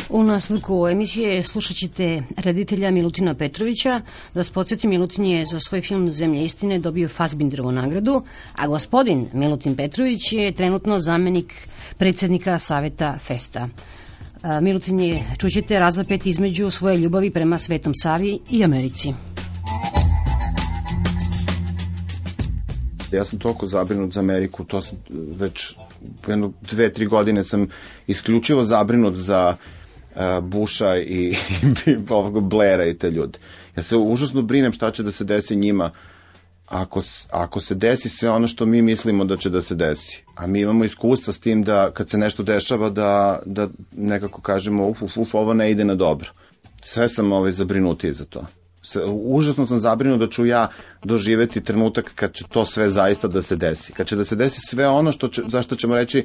U nastavku emisije slušat ćete reditelja Milutina Petrovića. Da vas Milutin je za svoj film Zemlje istine dobio Fassbinderovu nagradu, a gospodin Milutin Petrović je trenutno zamenik predsednika Saveta Festa. A, Milutin je, čućete, razapet između svoje ljubavi prema Svetom Savi i Americi. Ja sam toliko zabrinut za Ameriku, to sam već jedno dve, tri godine sam isključivo zabrinut za uh, Busha i, i ovog Blaira i te ljude. Ja se užasno brinem šta će da se desi njima ako, ako se desi sve ono što mi mislimo da će da se desi. A mi imamo iskustva s tim da kad se nešto dešava da, da nekako kažemo uf, uf, uf, ovo ne ide na dobro. Sve sam ovaj, zabrinutiji za to užasno sam zabrinut da ću ja doživeti trenutak kad će to sve zaista da se desi. Kad će da se desi sve ono što će, zašto ćemo reći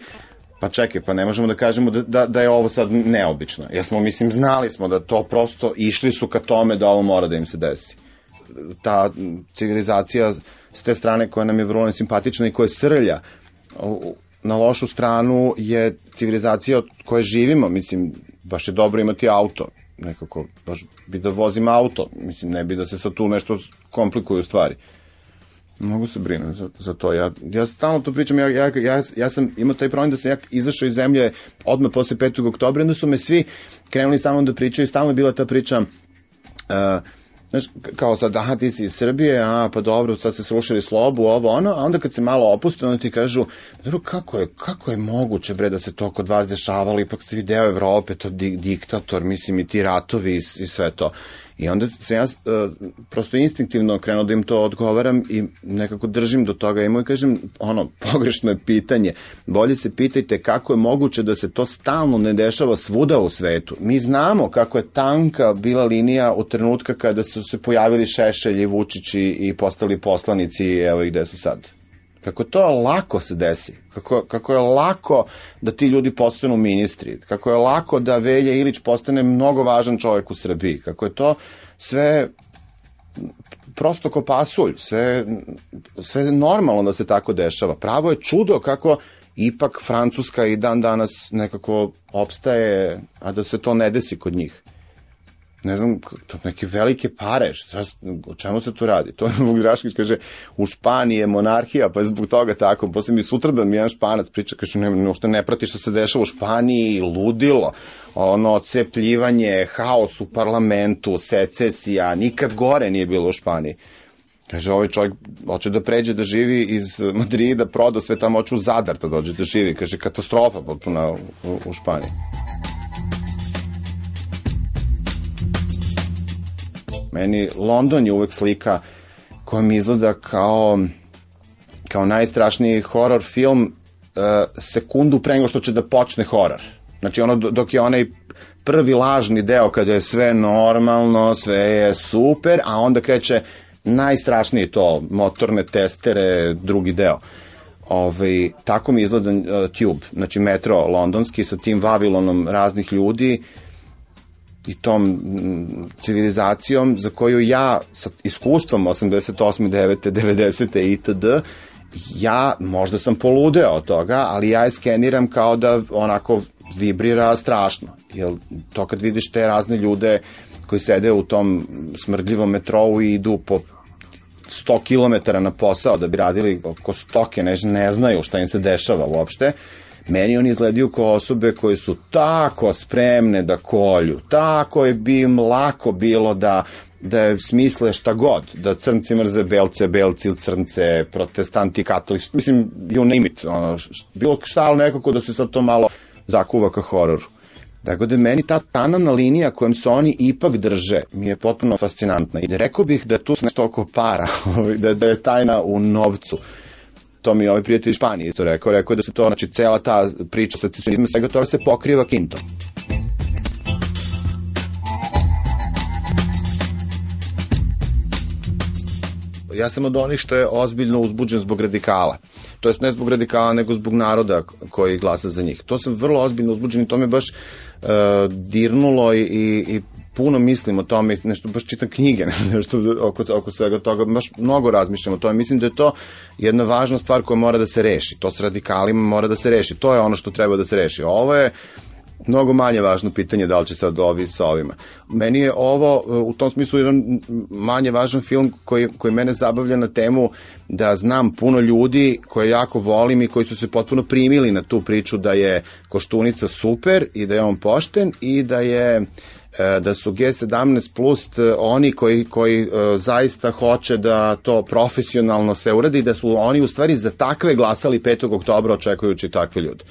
pa čekaj, pa ne možemo da kažemo da, da, da je ovo sad neobično. Jer smo, mislim, znali smo da to prosto išli su ka tome da ovo mora da im se desi. Ta civilizacija s te strane koja nam je vrlo nesimpatična i koja srlja na lošu stranu je civilizacija od koje živimo. Mislim, baš je dobro imati auto nekako, baš bi da vozim auto, mislim, ne bi da se sad tu nešto komplikuju stvari. Mogu se brinem za, za to. Ja, ja stalno to pričam, ja, ja, ja, ja sam imao taj problem da sam ja izašao iz zemlje odmah posle 5. oktobra, onda su me svi krenuli stalno da pričaju, stalno je bila ta priča uh, Znaš, kao sad, aha, ti si iz Srbije, a, pa dobro, sad se srušili slobu, ovo, ono, a onda kad se malo opuste, onda ti kažu, dobro, kako je, kako je moguće, bre, da se to kod vas dešavalo, ipak ste vi deo Evrope, to di, diktator, mislim, i ti ratovi i, i sve to. I onda se ja uh, prosto instinktivno krenuo da im to odgovaram i nekako držim do toga i moj kažem, ono, pogrešno je pitanje. Bolje se pitajte kako je moguće da se to stalno ne dešava svuda u svetu. Mi znamo kako je tanka bila linija u trenutka kada su se pojavili Šešelj i Vučići i postali poslanici i evo ih gde su sad. Kako to lako se desi, kako, kako je lako da ti ljudi postanu ministri, kako je lako da Velja Ilić postane mnogo važan čovjek u Srbiji, kako je to sve prosto ko pasulj, sve, sve normalno da se tako dešava. Pravo je čudo kako ipak Francuska i dan danas nekako opstaje, a da se to ne desi kod njih ne znam, to neke velike pare, šta, o čemu se tu radi? To je Vuk Drašković kaže, u Španiji je monarhija, pa je zbog toga tako. Posle mi sutra da mi jedan španac priča, kaže, ne, ne, što ne prati što se dešava u Španiji, ludilo, ono, cepljivanje, haos u parlamentu, secesija, nikad gore nije bilo u Španiji. Kaže, ovaj čovjek hoće da pređe da živi iz Madrida, prodao sve tamo, hoće u Zadar da dođe da živi. Kaže, katastrofa potpuna u, u Španiji. Meni London je uvek slika koja mi izgleda kao, kao najstrašniji horror film uh, sekundu pre nego što će da počne horor. Znači ono dok je onaj prvi lažni deo kada je sve normalno, sve je super, a onda kreće najstrašniji to, motorne testere, drugi deo. Ove, ovaj, tako mi izgleda uh, Tube, znači metro londonski sa tim Vavilonom raznih ljudi, uh, i tom civilizacijom za koju ja sa iskustvom 88. 9. 90. itd. ja možda sam poludeo od toga, ali ja je skeniram kao da onako vibrira strašno. Jer to kad vidiš te razne ljude koji sede u tom smrdljivom metrou i idu po 100 km na posao da bi radili oko stoke, ne, ne znaju šta im se dešava uopšte, meni oni izgledaju kao osobe koje su tako spremne da kolju, tako je bi im lako bilo da da smisle šta god, da crnci mrze belce, belci crnce, protestanti, katolici, mislim, you name it, ono, bilo šta, ali nekako da se sad to malo zakuva ka hororu. Tako da meni ta tanana linija kojom se oni ipak drže mi je potpuno fascinantna. I rekao bih da tu nešto oko para, da, da je tajna u novcu to mi ovaj prijatelj iz Španije isto rekao, rekao da se to, znači, cela ta priča sa cisionizmom, svega toga se pokriva kintom. Ja sam od onih što je ozbiljno uzbuđen zbog radikala. To jest ne zbog radikala, nego zbog naroda koji glasa za njih. To sam vrlo ozbiljno uzbuđen i to me baš uh, dirnulo i, i, i puno mislim o tome, nešto baš čitam knjige, nešto oko, oko svega toga, baš mnogo razmišljam o tome. Mislim da je to jedna važna stvar koja mora da se reši. To s radikalima mora da se reši. To je ono što treba da se reši. Ovo je mnogo manje važno pitanje da li će sad ovi sa ovima. Meni je ovo u tom smislu jedan manje važan film koji, koji mene zabavlja na temu da znam puno ljudi koje jako volim i koji su se potpuno primili na tu priču da je Koštunica super i da je on pošten i da je E, da su G17 plus e, oni koji, koji e, zaista hoće da to profesionalno se uradi, da su oni u stvari za takve glasali 5. oktobra očekujući takve ljude.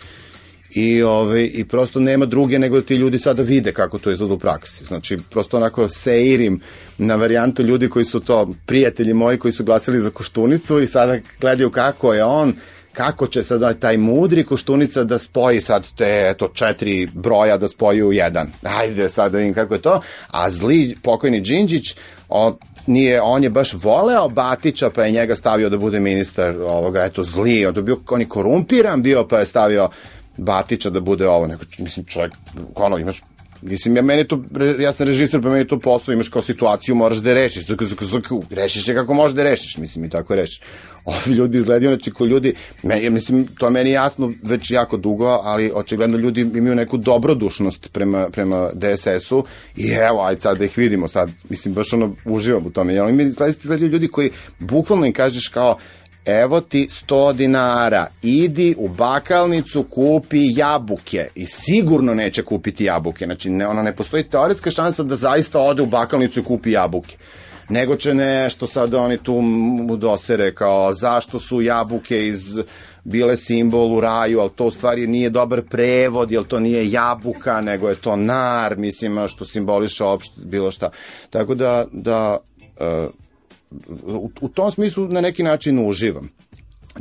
I, ove, I prosto nema druge nego da ti ljudi sada vide kako to izgleda u praksi. Znači, prosto onako seirim na varijantu ljudi koji su to prijatelji moji koji su glasali za Koštunicu i sada gledaju kako je on kako će sada taj mudri Koštunica da spoji sad te eto, četiri broja da spoji u jedan. Ajde sad da vidim kako je to. A zli pokojni Đinđić, on, nije, on je baš voleo Batića, pa je njega stavio da bude ministar ovoga, eto, zli, on je bio, on je korumpiran bio, pa je stavio Batića da bude ovo, neko, mislim, čovjek, ono, imaš Mislim, ja, meni to, ja sam režisor, pa meni to posao, imaš kao situaciju, moraš da rešiš. Zuk, zuk, zuk, rešiš je kako možeš da rešiš, mislim, i tako rešiš. Ovi ljudi izgledaju, znači, ko ljudi, me, mislim, to je meni jasno već jako dugo, ali očigledno ljudi imaju neku dobrodušnost prema, prema DSS-u i evo, ajde sad da ih vidimo sad, mislim, baš ono, uživam u tome. Jel, mi izgledaju ljudi koji bukvalno im kažeš kao, evo ti 100 dinara, idi u bakalnicu, kupi jabuke i sigurno neće kupiti jabuke. Znači, ne, ona ne postoji teoretska šansa da zaista ode u bakalnicu i kupi jabuke. nego će nešto sad oni tu mu dosere kao zašto su jabuke iz bile simbol u raju, ali to u stvari nije dobar prevod, jer to nije jabuka, nego je to nar, mislim, što simboliše opšte bilo šta. Tako da, da uh, u, u tom smislu na neki način uživam.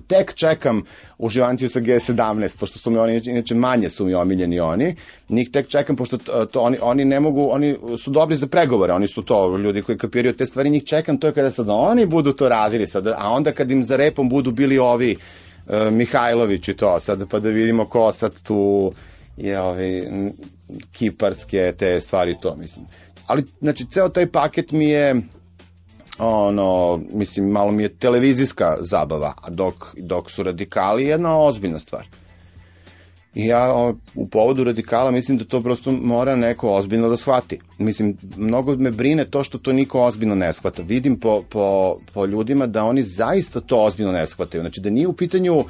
Tek čekam uživanciju sa G17, pošto su mi oni, inače manje su mi omiljeni oni, njih tek čekam, pošto to, to oni, oni ne mogu, oni su dobri za pregovore, oni su to ljudi koji kapiraju te stvari, njih čekam, to je kada sad oni budu to radili, sad, a onda kad im za repom budu bili ovi uh, Mihajlović i to, sad pa da vidimo ko sad tu je ovi kiparske te stvari to, mislim. Ali, znači, ceo taj paket mi je ono, mislim, malo mi je televizijska zabava, a dok, dok su radikali jedna ozbiljna stvar. I ja o, u povodu radikala mislim da to prosto mora neko ozbiljno da shvati. Mislim, mnogo me brine to što to niko ozbiljno ne shvata. Vidim po, po, po ljudima da oni zaista to ozbiljno ne shvataju. Znači da nije u pitanju e,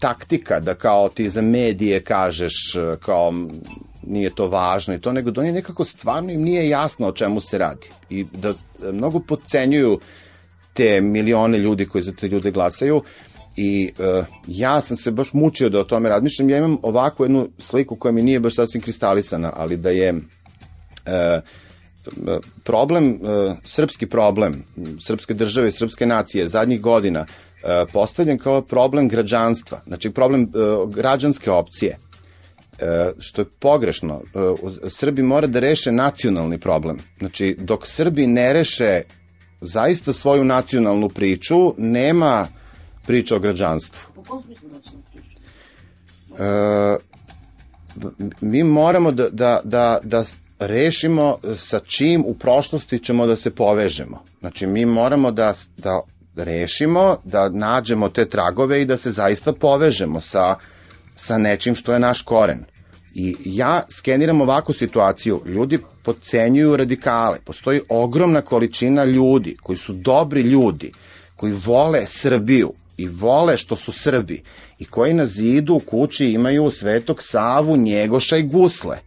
taktika da kao ti za medije kažeš kao nije to važno i to, nego da oni nekako stvarno im nije jasno o čemu se radi. I da mnogo podcenjuju te milione ljudi koji za te ljude glasaju i uh, ja sam se baš mučio da o tome razmišljam. Ja imam ovakvu jednu sliku koja mi nije baš sasvim kristalisana, ali da je uh, problem, srpski problem, srpske države, srpske nacije zadnjih godina postavljen kao problem građanstva, znači problem građanske opcije E, što je pogrešno. E, Srbi mora da reše nacionalni problem. Znači, dok Srbi ne reše zaista svoju nacionalnu priču, nema priča o građanstvu. U kom smislu nacionalnu priču? E, mi moramo da, da, da, da rešimo sa čim u prošlosti ćemo da se povežemo. Znači, mi moramo da, da rešimo, da nađemo te tragove i da se zaista povežemo sa uh, sa nečim što je naš koren. I ja skeniram ovakvu situaciju, ljudi podcenjuju radikale, postoji ogromna količina ljudi koji su dobri ljudi, koji vole Srbiju i vole što su Srbi i koji na zidu u kući imaju Svetog Savu, Njegoša i Gusle.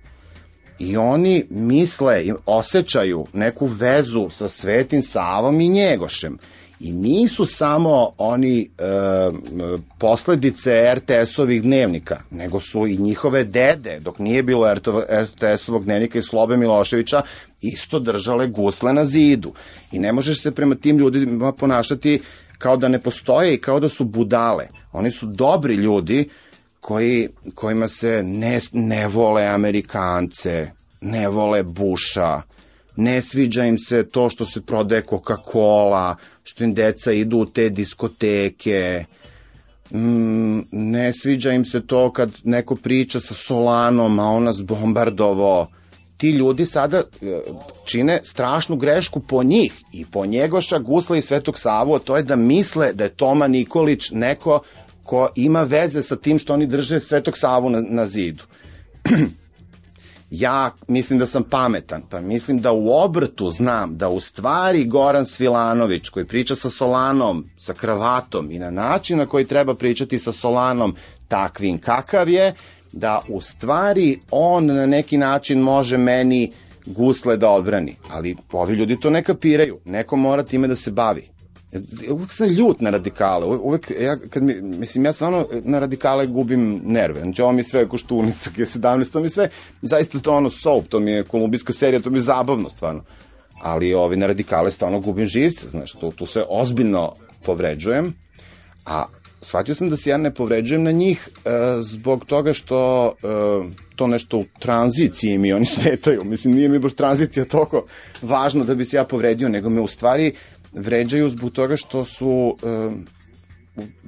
I oni misle, osjećaju neku vezu sa Svetim Savom i Njegošem I nisu samo oni e, posledice RTS-ovih dnevnika, nego su i njihove dede, dok nije bilo RTS-ovog dnevnika i Slobe Miloševića, isto držale gusle na zidu. I ne možeš se prema tim ljudima ponašati kao da ne postoje i kao da su budale. Oni su dobri ljudi koji, kojima se ne, ne vole Amerikance, ne vole Busha, ne sviđa im se to što se prodaje Coca-Cola, što im deca idu u te diskoteke, mm, ne sviđa im se to kad neko priča sa Solanom, a on nas bombardovo. Ti ljudi sada e, čine strašnu grešku po njih i po Njegoša, Gusla i Svetog Savu, to je da misle da je Toma Nikolić neko ko ima veze sa tim što oni drže Svetog Savu na, na zidu. ja mislim da sam pametan, pa mislim da u obrtu znam da u stvari Goran Svilanović koji priča sa Solanom, sa kravatom i na način na koji treba pričati sa Solanom takvim kakav je, da u stvari on na neki način može meni gusle da odbrani. Ali ovi ljudi to ne kapiraju. Neko mora time da se bavi uvek sam ljut na radikale, uvek, ja, kad mi, mislim, ja stvarno na radikale gubim nerve, znači ovo mi je sve koštunica, G17, to mi sve, zaista to ono soap, to mi je kolumbijska serija, to mi je zabavno, stvarno, ali ovi na radikale stvarno gubim živce, znaš, tu, tu se ozbiljno povređujem, a shvatio sam da se ja ne povređujem na njih e, zbog toga što e, to nešto u tranziciji mi oni smetaju. Mislim, nije mi baš tranzicija toliko važno da bi se ja povredio, nego me u stvari vređaju zbog toga što su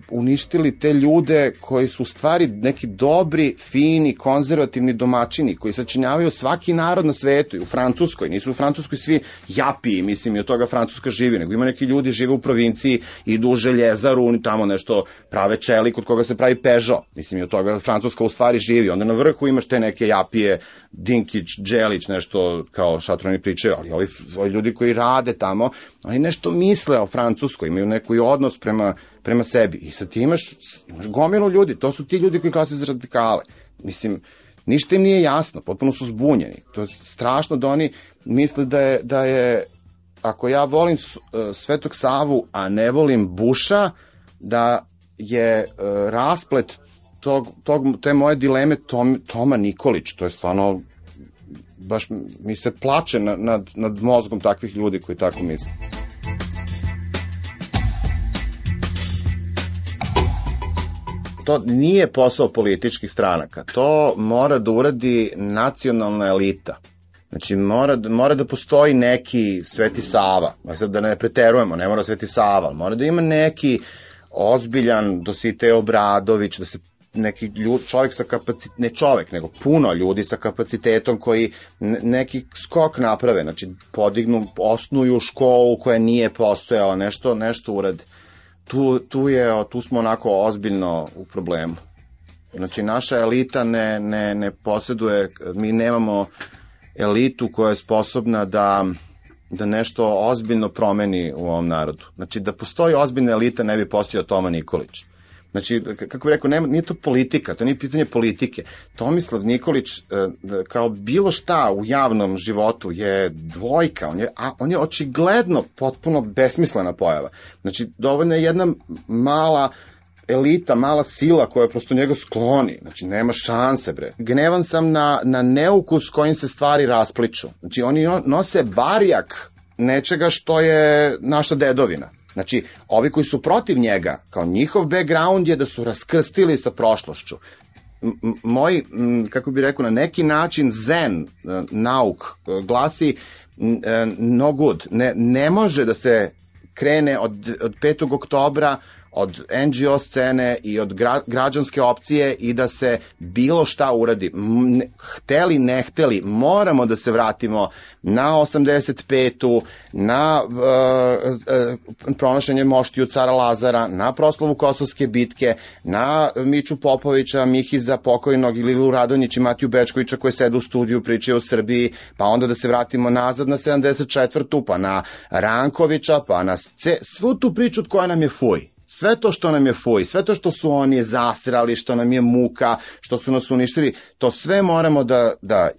uništili te ljude koji su stvari neki dobri, fini, konzervativni domaćini koji sačinjavaju svaki narod na svetu i u Francuskoj. Nisu u Francuskoj svi japiji, mislim, i od toga Francuska živi, nego ima neki ljudi žive u provinciji, idu u željezaru, tamo nešto prave čelik od koga se pravi Peugeot. Mislim, i od toga Francuska u stvari živi. Onda na vrhu imaš te neke japije, Dinkić, Đelić, nešto kao šatroni pričaju, ali ovi, ovi ljudi koji rade tamo, oni nešto misle o Francuskoj, imaju neki odnos prema prema sebi. I sad ti imaš, imaš gomilu ljudi, to su ti ljudi koji glasaju za radikale. Mislim, ništa im nije jasno, potpuno su zbunjeni. To je strašno da oni misle da je, da je ako ja volim e, Svetog Savu, a ne volim Buša, da je e, rasplet tog, tog, te moje dileme Tom, Toma Nikolić, to je stvarno baš mi se plače na, nad, nad mozgom takvih ljudi koji tako misle. To nije posao političkih stranaka, to mora da uradi nacionalna elita. Znači, mora, mora da postoji neki Sveti Sava, a sad da ne preterujemo, ne mora Sveti Sava, mora da ima neki ozbiljan Dositej Obradović, da se neki ljud, čovjek sa kapacitetom, ne čovjek, nego puno ljudi sa kapacitetom koji ne- neki skok naprave, znači podignu, osnuju školu koja nije postojala, nešto, nešto urade. Tu, tu, je, tu smo onako ozbiljno u problemu. Znači, naša elita ne, ne, ne posjeduje, mi nemamo elitu koja je sposobna da da nešto ozbiljno promeni u ovom narodu. Znači, da postoji ozbiljna elita ne bi postojao Toma Nikolić. Znači, kako bih rekao, nema, nije to politika, to nije pitanje politike. Tomislav Nikolić, e, kao bilo šta u javnom životu, je dvojka, on je, a, on je očigledno potpuno besmislena pojava. Znači, dovoljna je jedna mala elita, mala sila koja prosto njega skloni. Znači, nema šanse, bre. Gnevan sam na, na neukus kojim se stvari raspliču. Znači, oni no- nose barijak nečega što je naša dedovina. Znači, ovi koji su protiv njega, kao njihov background je da su raskrstili sa prošlošću. M- moj, kako bi rekao, na neki način zen, e, nauk, e, glasi e, no good. Ne, ne može da se krene od, od 5. oktobra od NGO scene i od gra, građanske opcije i da se bilo šta uradi. Ne- hteli, ne hteli, moramo da se vratimo na 85. na uh, uh, pronašanje moštiju cara Lazara, na proslavu Kosovske bitke, na Miću Popovića, Mihiza pokojnog ili Lilu Radonjić i Matiju Bečkovića koji sede u studiju pričaju o Srbiji, pa onda da se vratimo nazad na 74. pa na Rankovića, pa na ce, svu tu priču od koja nam je fuj. Sve to što nam je fuj, sve to što su oni zasrali, što nam je muka, što su nas uništili, to sve moramo da, da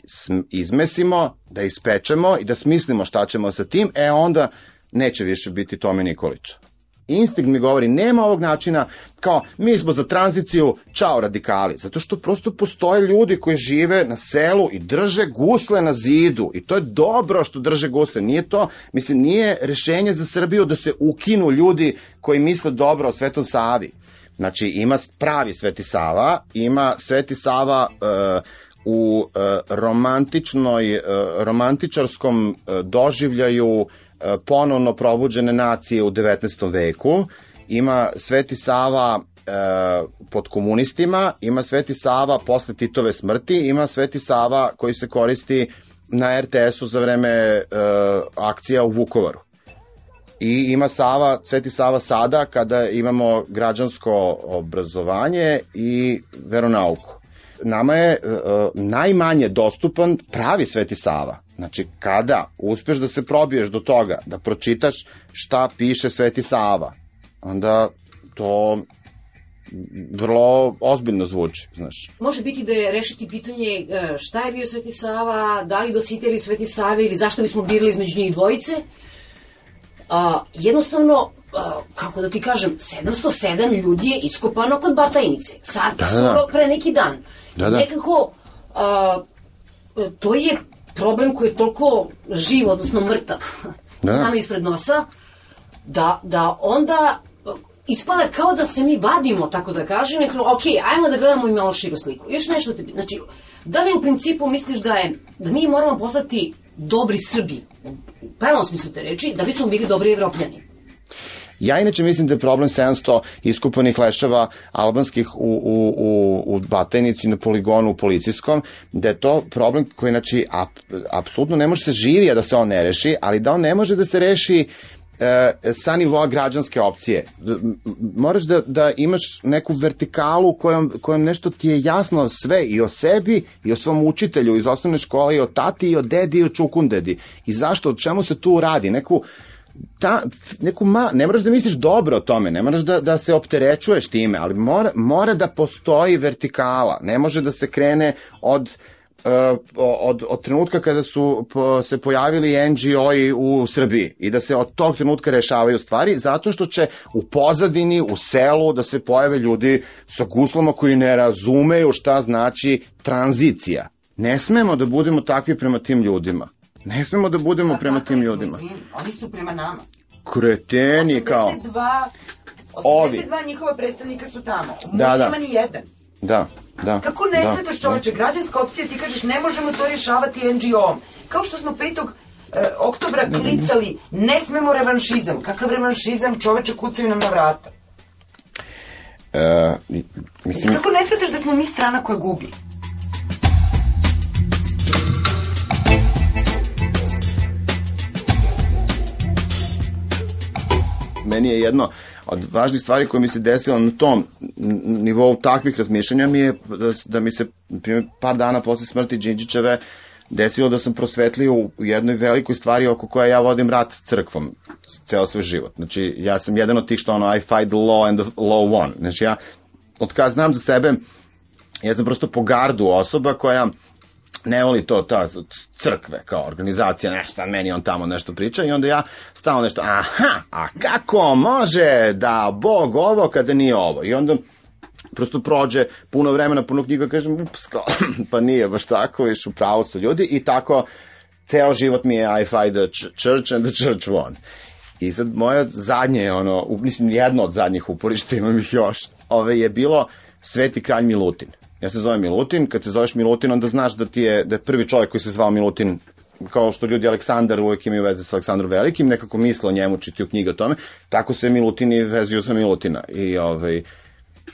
izmesimo, da ispečemo i da smislimo šta ćemo sa tim, e onda neće više biti Tome Nikolića. Instinkt mi govori, nema ovog načina kao mi smo za tranziciju, čao radikali. Zato što prosto postoje ljudi koji žive na selu i drže gusle na zidu. I to je dobro što drže gusle. Nije to, mislim, nije rešenje za Srbiju da se ukinu ljudi koji misle dobro o Svetom Savi. Znači, ima pravi Sveti Sava, ima Sveti Sava e, u e, romantičnoj, e, romantičarskom e, doživljaju ponovno probuđene nacije u 19. veku, ima Sveti Sava e, pod komunistima, ima Sveti Sava posle Titove smrti, ima Sveti Sava koji se koristi na RTS-u za vreme e, akcija u Vukovaru. I ima Sava, Sveti Sava sada kada imamo građansko obrazovanje i veronauku. Nama je e, e, najmanje dostupan pravi Sveti Sava. Znači, kada uspeš da se probiješ do toga, da pročitaš šta piše Sveti Sava, onda to vrlo ozbiljno zvuči, znaš. Može biti da je rešiti pitanje e, šta je bio Sveti Sava, da li dositeli Sveti Save ili zašto bismo birali između njih dvojice. A, jednostavno, a, kako da ti kažem, 707 ljudi je iskopano kod Batajnice. Sad, Da, da, skoro da. pre neki dan. Da, da. Nekako, a, to je problem koji je toliko živ, odnosno mrtav, Da. nama ispred nosa, da, da onda e, ispada kao da se mi vadimo, tako da kažem, nekako, ok, ajmo da gledamo i malo širu sliku. Još nešto te, znači, da li u principu misliš da je, da mi moramo postati dobri Srbi, u pravom smislu te reči, da bismo bili dobri evropljani? Ja inače mislim da je problem 700 iskupanih leševa albanskih u, u, u, u Batajnici na poligonu u policijskom, da je to problem koji znači ap, apsolutno ne može se živi a da se on ne reši, ali da on ne može da se reši e, sa nivoa građanske opcije. Moraš da, da imaš neku vertikalu kojom, kojom nešto ti je jasno sve i o sebi i o svom učitelju iz osnovne škole i o tati i o dedi i o čukundedi. I zašto, o čemu se tu radi? Neku ta, neku ma, ne moraš da misliš dobro o tome, ne moraš da, da se opterećuješ time, ali mora, mora da postoji vertikala, ne može da se krene od uh, od, od trenutka kada su po, se pojavili NGO-i u Srbiji i da se od tog trenutka rešavaju stvari zato što će u pozadini, u selu da se pojave ljudi sa guslama koji ne razumeju šta znači tranzicija. Ne smemo da budemo takvi prema tim ljudima. Ne smemo da budemo prema tim ljudima. Oni su prema nama. Kreteni kao... 82, 82 Ovi. njihova predstavnika su tamo. Da, Da, da. Nema ni jedan. Da, da. Kako ne da, čoveče, građanska opcija ti kažeš ne možemo to rješavati NGO-om. Kao što smo 5. E, oktobra klicali, ne smemo revanšizam. Kakav revanšizam, čoveče kucaju nam na vrata. E, i- mislim, Kako ne shvataš da smo mi strana koja gubi? Meni je jedno od važnih stvari koje mi se desilo na tom nivou takvih razmišljanja mi je da, da mi se primjer, par dana posle smrti Đinđićeve desilo da sam prosvetlio u jednoj velikoj stvari oko koja ja vodim rat s crkvom ceo svoj život. Znači, ja sam jedan od tih što ono, I fight the law and the law won. Znači, ja, od kada znam za sebe, ja sam prosto po gardu osoba koja ne voli to, ta crkve kao organizacija, nešto sad meni on tamo nešto priča i onda ja stalno nešto, aha, a kako može da Bog ovo kada nije ovo? I onda prosto prođe puno vremena, puno knjiga, kažem, ups, kao, pa nije baš tako, viš, u pravu su ljudi i tako ceo život mi je I fight the ch- church and the church won. I sad moja zadnje, ono, mislim, jedno od zadnjih uporišta, imam ih još, ove je bilo Sveti kralj Milutin. Ja se zovem Milutin, kad se zoveš Milutin, onda znaš da ti je, da je prvi čovjek koji se zvao Milutin kao što ljudi Aleksandar uvek imaju veze sa Aleksandrom Velikim, nekako misle o njemu, čitaju knjige o tome, tako se Milutini vezuju sa Milutina. I, ovaj,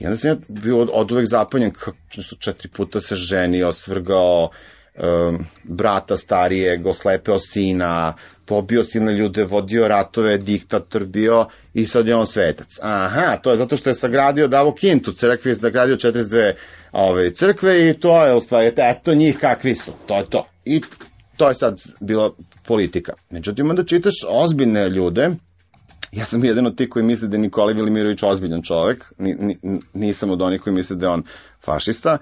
I onda sam ja bio od, od uvek zapanjen, kako četiri puta se ženio, svrgao um, brata starijeg, oslepeo sina, pobio silne ljude, vodio ratove, diktator bio i sad je on svetac. Aha, to je zato što je sagradio Davo Kintu, crkvi je sagradio 42 ove, crkve i to je u stvari, eto njih kakvi su, to je to. I to je sad bila politika. Međutim, onda čitaš ozbiljne ljude, Ja sam jedan od tih koji misle da je Nikola Velimirović ozbiljan čovek, ni, ni, nisam od onih koji misle da je on fašista,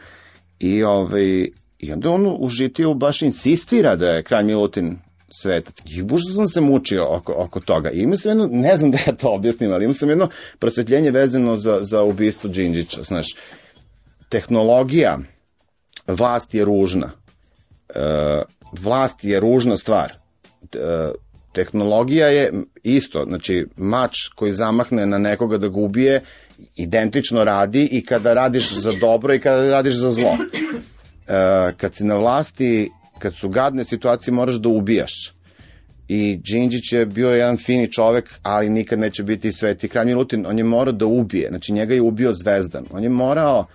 i, ovaj, i onda on u žitiju baš insistira da je kralj Milutin svetac. I bušno sam se mučio oko, oko toga. I imao sam jedno, ne znam da ja to objasnim, ali imao sam jedno prosvetljenje vezano za, za ubistvo Đinđića. Znaš, tehnologija, vlast je ružna. E, vlast je ružna stvar. E, tehnologija je isto, znači mač koji zamahne na nekoga da ga ubije, identično radi i kada radiš za dobro i kada radiš za zlo. E, kad si na vlasti, kad su gadne situacije, moraš da ubijaš. I Đinđić je bio jedan fini čovek, ali nikad neće biti sveti kralj Milutin. On je morao da ubije, znači njega je ubio Zvezdan. On je morao,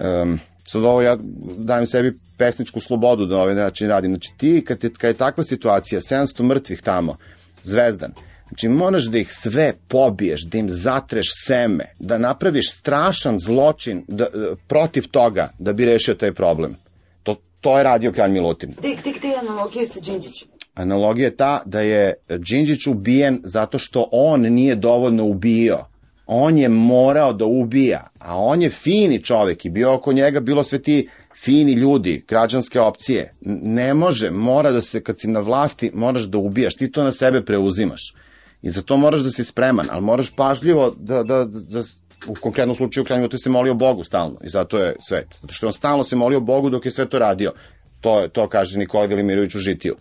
um, sad ovo ja dajem sebi pesničku slobodu da ovaj način radim. Znači ti, kad je, kad je takva situacija, 700 mrtvih tamo, Zvezdan, Znači, moraš da ih sve pobiješ, da im zatreš seme, da napraviš strašan zločin da, protiv toga da bi rešio taj problem. To, to je radio kralj Milutin. Gde, gde, gde je analogija sa Đinđićem? Analogija je ta da je Đinđić ubijen zato što on nije dovoljno ubio. On je morao da ubija, a on je fini čovek i bio oko njega bilo sve ti fini ljudi, građanske opcije. Ne može, mora da se, kad si na vlasti, moraš da ubijaš, ti to na sebe preuzimaš. I za to moraš da si spreman, ali moraš pažljivo da, da, da, da u konkretnom slučaju krajnjo to se molio Bogu stalno i zato je svet. Zato što on stalno se molio Bogu dok je sve to radio. To, je- to kaže Nikola Velimirović u žitiju.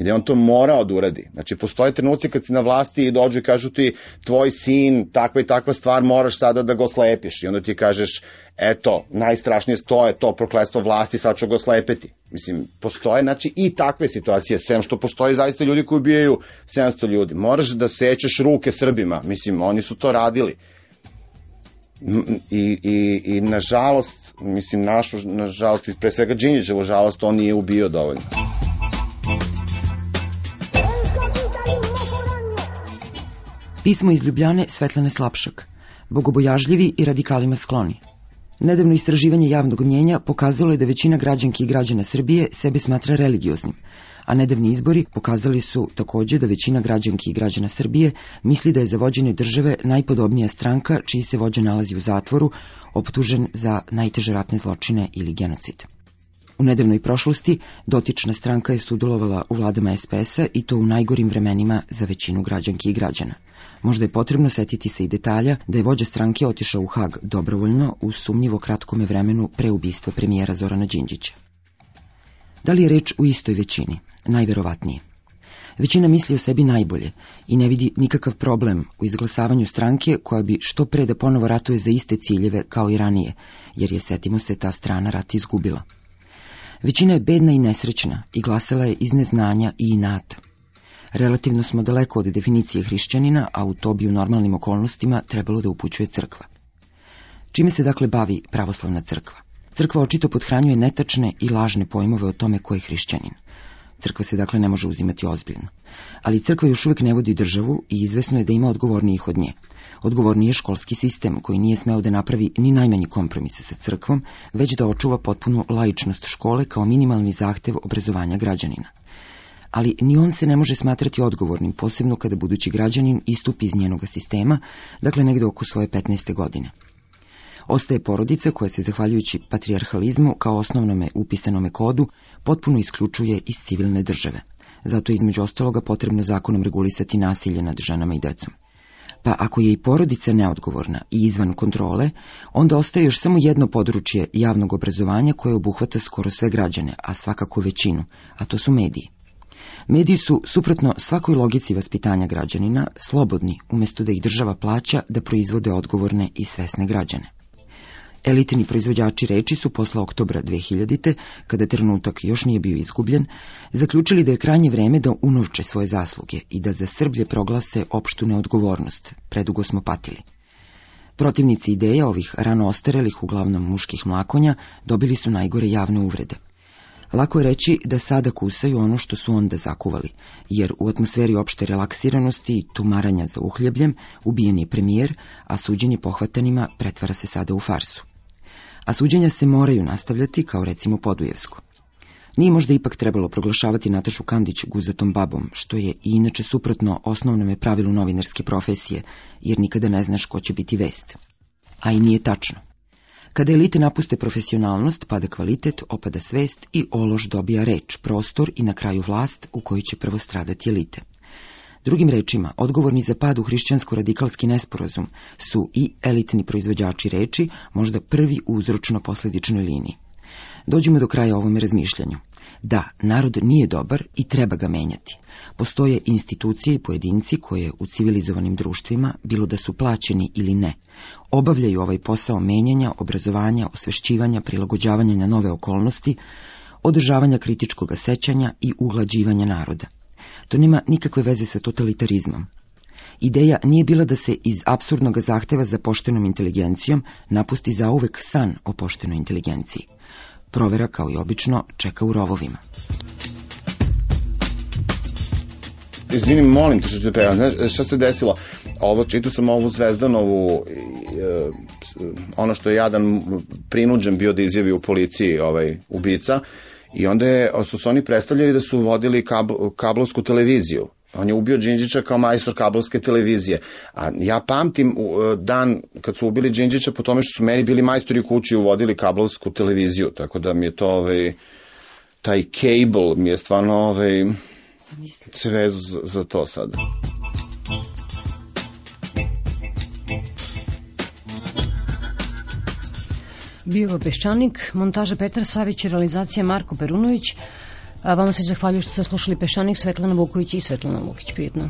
I da je on to morao da uradi. Znači, postoje trenuci kad si na vlasti i dođu i kažu ti, tvoj sin, takva i takva stvar, moraš sada da ga slepiš. I onda ti kažeš, eto, najstrašnije to je to prokletstvo vlasti, sad ću ga slepeti. Mislim, postoje, znači, i takve situacije, sem što postoje zaista ljudi koji ubijaju 700 ljudi. Moraš da sećeš ruke Srbima. Mislim, oni su to radili. I, i, i nažalost, mislim, našu, nažalost, pre svega Đinjićevo žalost, on nije ubio dovoljno. Pismo iz Ljubljane Svetlane Slapšak. Bogobojažljivi i radikalima skloni. Nedavno istraživanje javnog mnjenja pokazalo je da većina građanki i građana Srbije sebe smatra religioznim, a nedavni izbori pokazali su takođe da većina građanki i građana Srbije misli da je za vođenje države najpodobnija stranka čiji se vođa nalazi u zatvoru, optužen za najteže ratne zločine ili genocid. U nedavnoj prošlosti dotična stranka je sudelovala u vladama SPS-a i to u najgorim vremenima za većinu građanki i građana. Možda je potrebno setiti se i detalja da je vođa stranke otišao u Hag dobrovoljno u sumnjivo kratkome vremenu pre ubistva premijera Zorana Đinđića. Da li je reč u istoj većini? Najverovatnije. Većina misli o sebi najbolje i ne vidi nikakav problem u izglasavanju stranke koja bi što pre da ponovo ratuje za iste ciljeve kao i ranije, jer je, setimo se, ta strana rat izgubila. Većina je bedna i nesrećna i glasala je iz neznanja i inata. Relativno smo daleko od definicije hrišćanina, a u to bi u normalnim okolnostima trebalo da upućuje crkva. Čime se dakle bavi pravoslavna crkva? Crkva očito podhranjuje netačne i lažne pojmove o tome ko je hrišćanin. Crkva se dakle ne može uzimati ozbiljno. Ali crkva još uvek ne vodi državu i izvesno je da ima odgovornijih od nje. Odgovorniji je školski sistem koji nije smeo da napravi ni najmanji kompromise sa crkvom, već da očuva potpunu laičnost škole kao minimalni zahtev obrazovanja građanina. Ali ni on se ne može smatrati odgovornim, posebno kada budući građanin istupi iz njenoga sistema, dakle negde oko svoje 15. godine. Ostaje porodica koja se, zahvaljujući patrijarhalizmu kao osnovnome upisanome kodu, potpuno isključuje iz civilne države. Zato je između ostaloga potrebno zakonom regulisati nasilje nad ženama i decom. Pa ako je i porodica neodgovorna i izvan kontrole, onda ostaje još samo jedno područje javnog obrazovanja koje obuhvata skoro sve građane, a svakako većinu, a to su mediji. Mediji su, suprotno svakoj logici vaspitanja građanina, slobodni, umesto da ih država plaća da proizvode odgovorne i svesne građane. Elitni proizvođači reči su posle oktobra 2000. kada trenutak još nije bio izgubljen, zaključili da je krajnje vreme da unovče svoje zasluge i da za Srblje proglase opštu neodgovornost. Predugo smo patili. Protivnici ideja ovih rano ostarelih, uglavnom muških mlakonja, dobili su najgore javne uvrede. Lako je reći da sada kusaju ono što su onda zakuvali, jer u atmosferi opšte relaksiranosti i tumaranja za uhljebljem ubijen je premijer, a suđenje pohvatanima pretvara se sada u farsu a suđenja se moraju nastavljati kao recimo Podujevsko. Nije možda ipak trebalo proglašavati Natašu Kandić guzatom babom, što je i inače suprotno osnovnome pravilu novinarske profesije, jer nikada ne znaš ko će biti vest. A i nije tačno. Kada elite napuste profesionalnost, pada kvalitet, opada svest i olož dobija reč, prostor i na kraju vlast u kojoj će prvo stradati elite. Drugim rečima, odgovorni za pad u hrišćansko-radikalski nesporazum su i elitni proizvođači reči, možda prvi u uzročno-posledičnoj liniji. Dođemo do kraja ovome razmišljanju. Da, narod nije dobar i treba ga menjati. Postoje institucije i pojedinci koje u civilizovanim društvima, bilo da su plaćeni ili ne, obavljaju ovaj posao menjanja, obrazovanja, osvešćivanja, prilagođavanja na nove okolnosti, održavanja kritičkog sećanja i uglađivanja naroda. To nema nikakve veze sa totalitarizmom. Ideja nije bila da se iz absurdnog zahteva za poštenom inteligencijom napusti zauvek san o poštenoj inteligenciji. Provera, kao i obično, čeka u rovovima. Izvini, molim te što ću te šta se desilo? Ovo, čitu sam ovu Zvezdanovu, e, ono što je jadan prinuđen bio da izjavi u policiji ovaj, ubica, I onda je, su se oni predstavljali da su vodili kabl, kablovsku televiziju. On je ubio Đinđića kao majstor kablovske televizije. A ja pamtim e, dan kad su ubili Đinđića po tome što su meni bili majstori u kući i uvodili kablovsku televiziju. Tako da mi je to ovaj, taj cable mi je stvarno ovaj, sve za to sad. Bio Peščanik, montaža Petar Savić, realizacija Marko Perunović. A vama se zahvaljuju što ste slušali Peščanik, Svetlana Vuković i Svetlana Vukić. Prijetno.